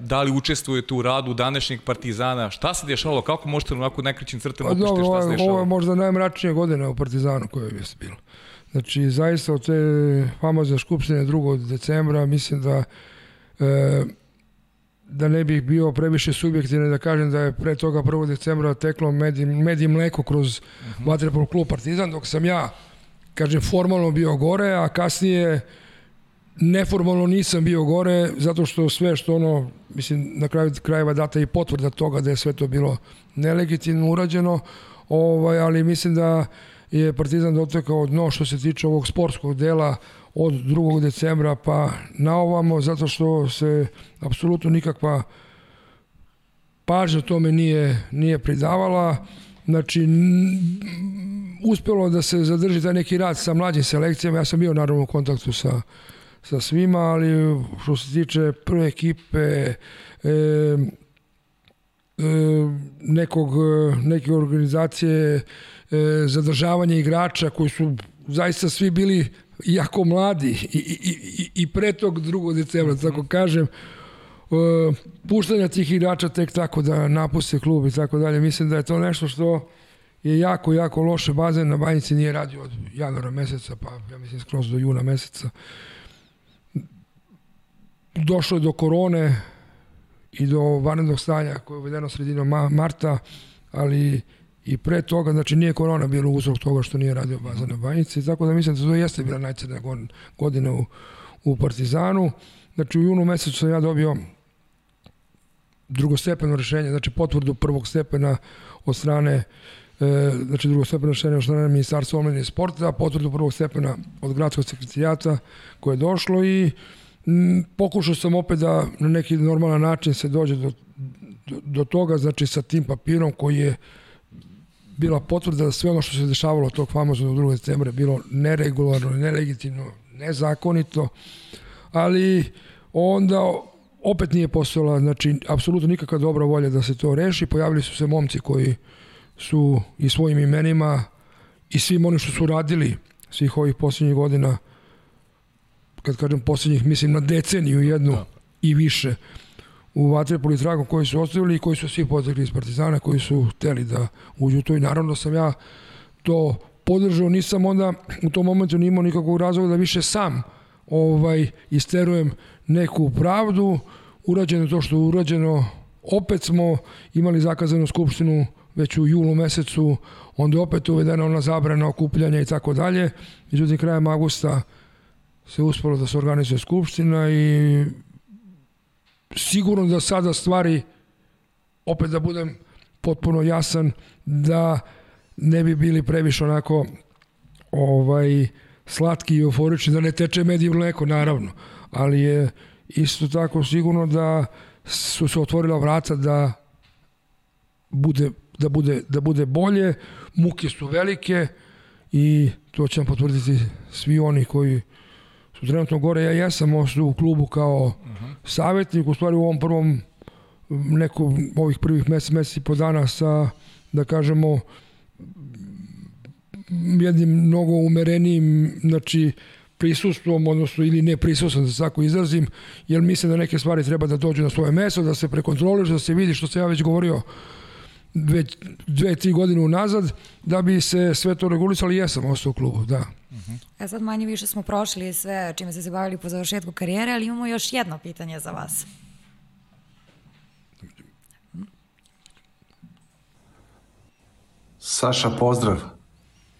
da li učestvujete u radu današnjeg Partizana, šta se dešavalo, kako možete onako nekrećim crtem opišite šta se dešavalo? Ovo je možda najmračnije godine u Partizanu koje je bilo. Znači, zaista od te famozne skupštine 2. decembra, mislim da e, da ne bih bio previše subjektivno da kažem da je pre toga 1. decembra teklo med i, med i mleko kroz uh -huh. Vatrepol klub Partizan, dok sam ja, kažem, formalno bio gore, a kasnije neformalno nisam bio gore, zato što sve što ono, mislim, na kraju krajeva data i potvrda toga da je sve to bilo nelegitimno urađeno, ovaj, ali mislim da je Partizan dotekao dno što se tiče ovog sportskog dela od 2. decembra pa na ovamo, zato što se apsolutno nikakva pažnja tome nije, nije pridavala. Znači, uspelo da se zadrži taj neki rad sa mlađim selekcijama. Ja sam bio naravno u kontaktu sa, sa svima, ali što se tiče prve ekipe, e, e, nekog, neke organizacije, e, zadržavanje igrača koji su zaista svi bili jako mladi i, i, i, i pre tog 2. decembra, -hmm. tako kažem, uh, puštanja tih igrača tek tako da napuste klub i tako dalje. Mislim da je to nešto što je jako, jako loše. Bazen na banjici nije radio od januara meseca, pa ja mislim skroz do juna meseca. Došlo je do korone i do vanrednog stanja koje je uvedeno sredinom marta, ali i pre toga, znači nije korona bilo uzrok toga što nije radio baza na banjici, tako da mislim da to jeste bila najcrna godina u, u Partizanu. Znači u junu mesecu sam ja dobio drugostepeno rešenje, znači potvrdu prvog stepena od strane e, znači drugostepeno rešenje od strane Ministarstva omladine i sporta, potvrdu prvog stepena od gradskog sekretarijata koje je došlo i m, pokušao sam opet da na neki normalan način se dođe do, do, do toga, znači sa tim papirom koji je bila potvrda da sve ono što se dešavalo tog famoznog 2. decembra je bilo neregularno, nelegitimno, nezakonito, ali onda opet nije postojala, znači, apsolutno nikakva dobra volja da se to reši. Pojavili su se momci koji su i svojim imenima i svim onim što su radili svih ovih posljednjih godina, kad kažem posljednjih, mislim na deceniju jednu da. i više, u Vatrepoli tragom koji su ostavili i koji su svi potekli iz Partizana, koji su hteli da uđu to. I naravno sam ja to podržao, nisam onda u tom momentu nimao nikakvog razloga da više sam ovaj isterujem neku pravdu, urađeno to što je urađeno, opet smo imali zakazanu skupštinu već u julu mesecu, onda opet uvedena ona zabrana okupljanja i tako dalje. Međutim, krajem augusta se uspelo da se organizuje skupština i sigurno da sada stvari, opet da budem potpuno jasan, da ne bi bili previše onako ovaj, slatki i euforični, da ne teče med i mleko, naravno. Ali je isto tako sigurno da su se otvorila vrata da bude, da bude, da bude bolje, muke su velike i to će vam potvrditi svi oni koji su trenutno gore. Ja jesam u klubu kao savjetnik, u stvari u ovom prvom nekom ovih prvih mesec, mesec i po dana sa, da kažemo, jednim mnogo umerenijim, znači, prisustvom, odnosno ili ne prisustvom, da se tako izrazim, jer mislim da neke stvari treba da dođu na svoje mesto, da se prekontroliš, da se vidi što se ja već govorio dve, dve, tri godine unazad, da bi se sve to regulisalo i jesam ostao u klubu, da. Uh -huh. E sad manje više smo prošli sve čime ste se bavili po završetku karijere, ali imamo još jedno pitanje za vas. Saša, pozdrav.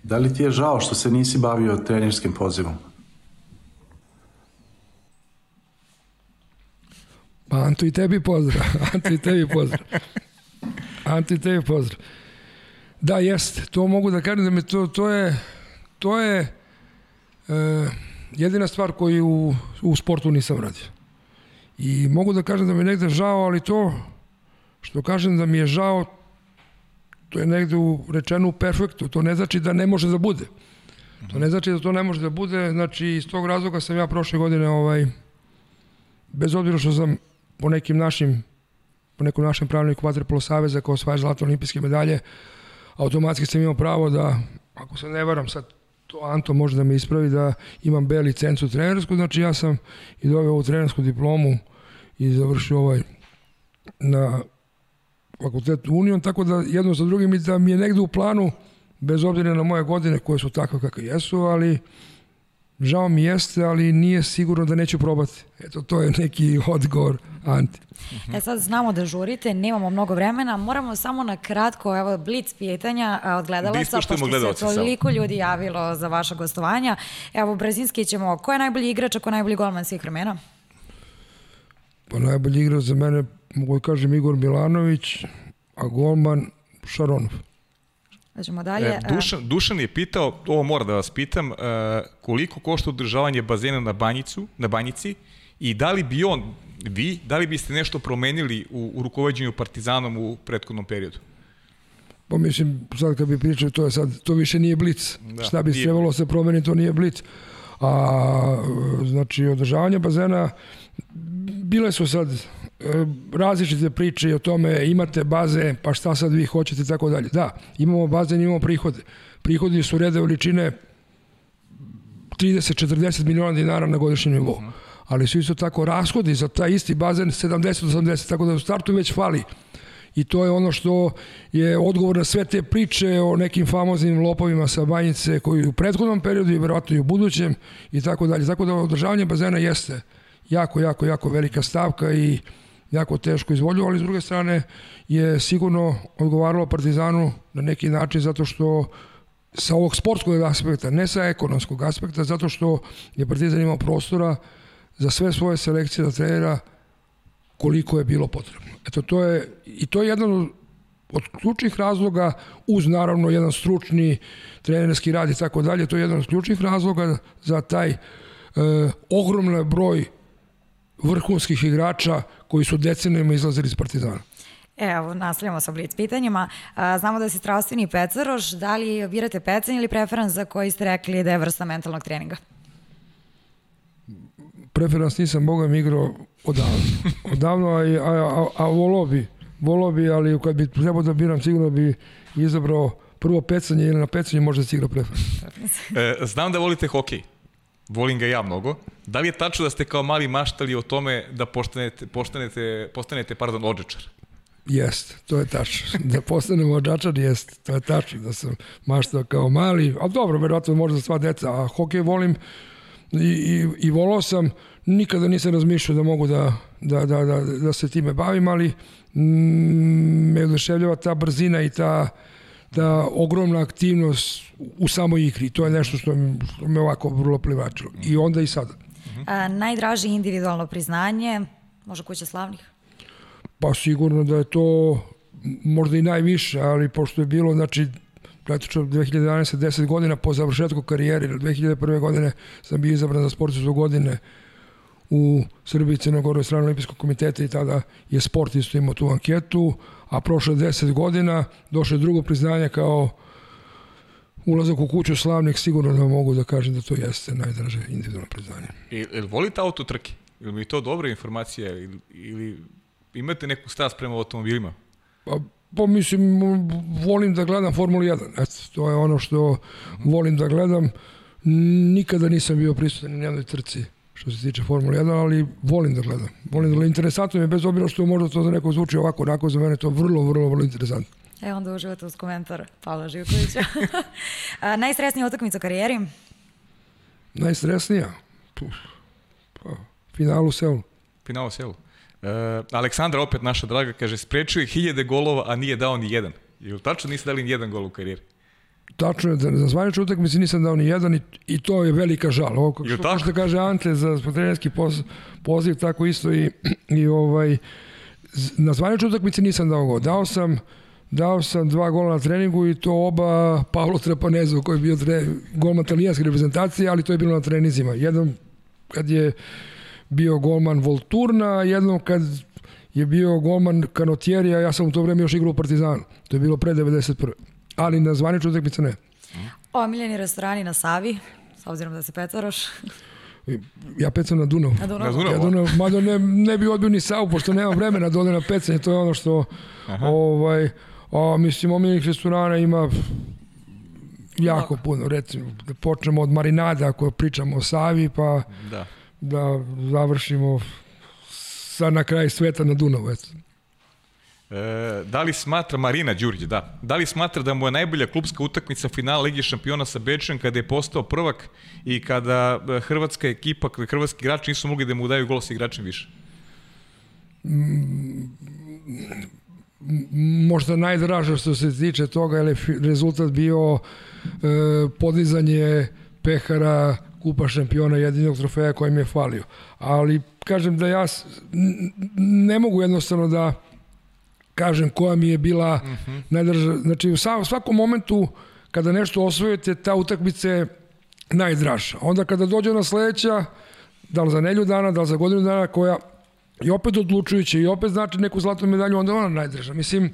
Da li ti je žao što se nisi bavio trenerskim pozivom? Pa Anto i tebi pozdrav. Anto i tebi pozdrav. Anto i tebi pozdrav. Da, jest. To mogu da kažem da me to, to je to je e, jedina stvar koju u, u sportu nisam radio. I mogu da kažem da mi je negde žao, ali to što kažem da mi je žao to je negde u, rečeno u perfektu. To ne znači da ne može da bude. To ne znači da to ne može da bude. Znači, iz tog razloga sam ja prošle godine, ovaj, bez obzira što sam po nekim našim po nekom našem pravilniku Vatrepolo Saveza kao osvaja zlatne olimpijske medalje, automatski sam imao pravo da, ako se ne varam sad, to Anto može da me ispravi, da imam B licencu trenersku, znači ja sam i dobio ovu trenersku diplomu i završio ovaj na fakultetu Union, tako da jedno za drugim i da mi je negde u planu, bez obzira na moje godine koje su takve kakve jesu, ali žao mi jeste, ali nije sigurno da neću probati. Eto, to je neki odgovor Anti. E sad znamo da žurite, nemamo mnogo vremena, moramo samo na kratko, evo, blic pitanja od gledalaca, pošto se toliko ljudi javilo za vaša gostovanja. Evo, brzinski ćemo, ko je najbolji igrač, a ko je najbolji golman svih vremena? Pa najbolji igrač za mene, mogu da kažem, Igor Milanović, a golman Šaronov. Daćemo dalje. E, Dušan, Dušan je pitao, ovo mora da vas pitam, uh, koliko košta održavanje bazena na banjicu, na banjici i da li bi on, vi, da li biste nešto promenili u, u rukovodđenju Partizanom u prethodnom periodu? Pa mislim, sad kad bi pričao, to je sad, to više nije blic. Da, Šta bi nije... trebalo se promeni, to nije blic. A, znači, održavanje bazena, bile su sad E, različite priče i o tome imate baze, pa šta sad vi hoćete i tako dalje. Da, imamo baze, imamo prihode. Prihodi su rede veličine 30-40 miliona dinara na godišnjem nivou. Ali su isto tako rashodi za taj isti bazen 70-80, tako da u startu već fali. i to je ono što je odgovor na sve te priče o nekim famoznim lopovima sa banjice koji u prethodnom periodu i verovatno i u budućem i tako dalje. Tako da održavanje bazena jeste jako, jako, jako velika stavka i jako teško izvolju, ali s druge strane je sigurno odgovaralo Partizanu na neki način zato što sa ovog sportskog aspekta, ne sa ekonomskog aspekta, zato što je Partizan imao prostora za sve svoje selekcije da trenera koliko je bilo potrebno. Eto, to je, i to je jedan od ključnih razloga, uz naravno jedan stručni trenerski rad i tako dalje, to je jedan od ključnih razloga za taj e, ogromna broj vrhunskih igrača koji su decenijama izlazili iz Partizana. Evo, nastavljamo sa blic pitanjima. Znamo da si strastveni pecaroš. Da li birate pecan ili preferans za koji ste rekli da je vrsta mentalnog treninga? Preferans nisam, boga mi igrao odavno. Odavno, a, a, a, a volao bi, volao bi, ali kad bi trebao da biram, sigurno bi izabrao prvo pecanje ili na pecanje možda si igrao preferans. E, znam da volite hokej. Volim ga ja mnogo. Da li je tačno da ste kao mali maštali o tome da postanete, postanete, postanete pardon, odžečar? Jest, to je tačno. Da postanem odžačar, jest, to je tačno. Da sam maštao kao mali, ali dobro, verovatno možda sva deca, a hokej volim i, i, i volao sam, nikada nisam razmišljao da mogu da, da, da, da, da se time bavim, ali mm, me oduševljava ta brzina i ta, ta ogromna aktivnost u samoj igri. To je nešto što, mi, što me ovako vrlo plivačilo. I onda i sada. A, najdraže individualno priznanje, možda kuća slavnih? Pa sigurno da je to možda i najviše, ali pošto je bilo, znači, praktično 2011. 10 godina po završetku karijere, 2001. godine sam bio izabran za sportistu godine u Srbiji Crnogoroj strane olimpijskog komiteta i tada je sport isto imao tu anketu, a prošle 10 godina došlo je drugo priznanje kao ulazak u kuću slavnih, sigurno da mogu da kažem da to jeste najdraže individualno priznanje. I, ili volite auto trke? Ili mi to dobra informacija? Ili, ili imate neku strast prema automobilima? Pa, pa mislim, volim da gledam Formulu 1. Eto, to je ono što volim da gledam. Nikada nisam bio prisutan na jednoj trci što se tiče Formule 1, ali volim da gledam. Volim da gledam. Interesantno mi je, bez obzira što možda to za neko zvuči ovako, onako, za mene to vrlo, vrlo, vrlo interesantno. E, onda uživate uz komentar Pavla Živkovića. A, najstresnija utakmica u karijeri? Najstresnija? Puf, pa, final u Seulu. Final u Seulu. E, Aleksandra, opet naša draga, kaže, sprečio je hiljade golova, a nije dao ni jedan. Ili tačno niste dali ni jedan gol u karijeri? Tačno je da za zvaničnu utakmicu nisam dao ni jedan i, i to je velika žal. Ovo kako što, što kaže Ante za trenerski poz, poziv, tako isto i, i ovaj na zvaničnoj utakmici nisam dao gol. Dao sam dao sam dva gola na treningu i to oba Pavlo Trapanezu koji je bio tre, golman talijanske reprezentacije, ali to je bilo na trenizima. Jedan kad je bio golman Volturna, jednom kad je bio golman Kanotjerija, ja sam u to vreme još igrao u Partizanu. To je bilo pre 91. Ali na zvaničnoj utakmici ne. Omiljeni restorani na Savi, s obzirom da se pecaroš. Ja pecam na Dunavu. Na Dunavu. Na Dunavu? Ja Dunav, mada ne, ne bi odbio ni Savu, pošto nemam vremena da odem na pecanje, to je ono što, ovaj, a, mislim, omiljenih restorana ima jako puno, recimo, da počnemo od marinada, ako pričamo o Savi, pa Da. da završimo sa na kraj sveta na Dunavu, eto. E, da li smatra, Marina Đurić, da, da li smatra da mu je najbolja klubska utakmica finala Ligi šampiona sa Bečem kada je postao prvak i kada e, hrvatska ekipa, kada hrvatski igrači nisu mogli da mu daju gol sa igračem više? možda najdraže što se tiče toga, jer je rezultat bio e, podizanje pehara kupa šampiona jedinog trofeja koji mi je falio. Ali kažem da ja ne mogu jednostavno da kažem koja mi je bila uh -huh. najdraža. Znači u svakom momentu kada nešto osvojite, ta utakmica je najdraža. Onda kada dođe na sledeća, da li za nelju dana, da li za godinu dana, koja je opet odlučujuća i opet znači neku zlatnu medalju, onda je ona najdraža. Mislim,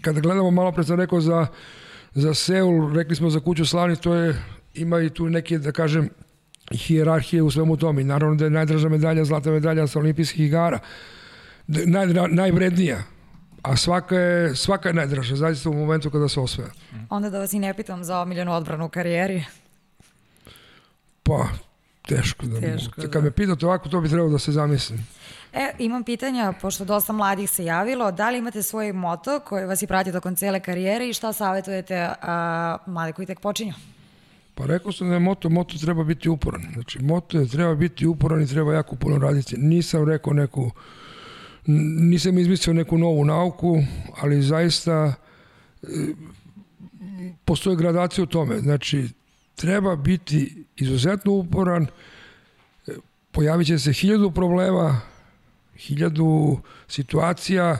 kada gledamo, malo pre sam rekao za, za Seul, rekli smo za kuću slavni, to je, ima i tu neke, da kažem, hijerarhije u svemu tome. Naravno da je najdraža medalja, zlata medalja sa olimpijskih igara, najvrednija, a svaka je, svaka je najdraža, zaista u momentu kada se osvaja. Onda da vas i ne pitam za omiljenu odbranu u karijeri. Pa, Teško da Teško, mogu. da. Kad me pitate ovako, to bi trebalo da se zamislim. E, imam pitanja, pošto dosta mladih se javilo, da li imate svoj moto koji vas i prati tokom cele karijere i šta savjetujete a, mlade koji tek počinju? Pa rekao sam da je moto, moto treba biti uporan. Znači, moto je treba biti uporan i treba jako puno raditi. Nisam rekao neku, nisam izmislio neku novu nauku, ali zaista e, postoje gradacija u tome. Znači, treba biti izuzetno uporan, e, pojavit će se hiljadu problema, hiljadu situacija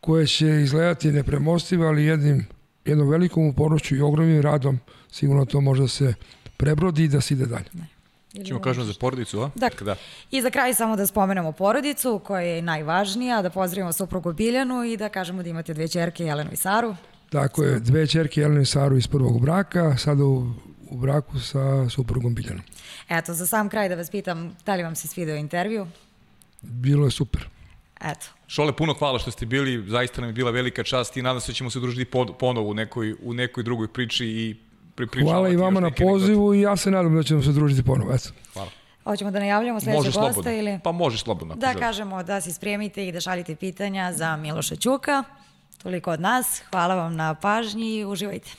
koje će izgledati nepremostive, ali jednim, jednom velikom upornošću i ogromnim radom sigurno to može da se prebrodi i da se ide dalje. Ćemo kažemo za porodicu, a? Dakle, Da. I za kraj samo da spomenemo porodicu koja je najvažnija, da pozdravimo suprugu Biljanu i da kažemo da imate dve čerke, Jelenu i Saru. Tako je, dve čerke Jelenu i Saru iz prvog braka, sada u, u braku sa suprugom Biljanom. Eto, za sam kraj da vas pitam, da li vam se svideo intervju? Bilo je super. Eto, Šole, puno hvala što ste bili, zaista nam je bila velika čast i nadam se da ćemo se družiti pod, ponovo u nekoj, u nekoj drugoj priči i pripričavati Hvala i vama na pozivu i ja se nadam da ćemo se družiti ponovo. Eto. Hvala. hoćemo da najavljamo sledećeg Može gosta slobodno. ili... Pa može slobodno. Da želiš. kažemo da se spremite i da šaljete pitanja za Miloša Ćuka. Toliko od nas. Hvala vam na pažnji i uživajte.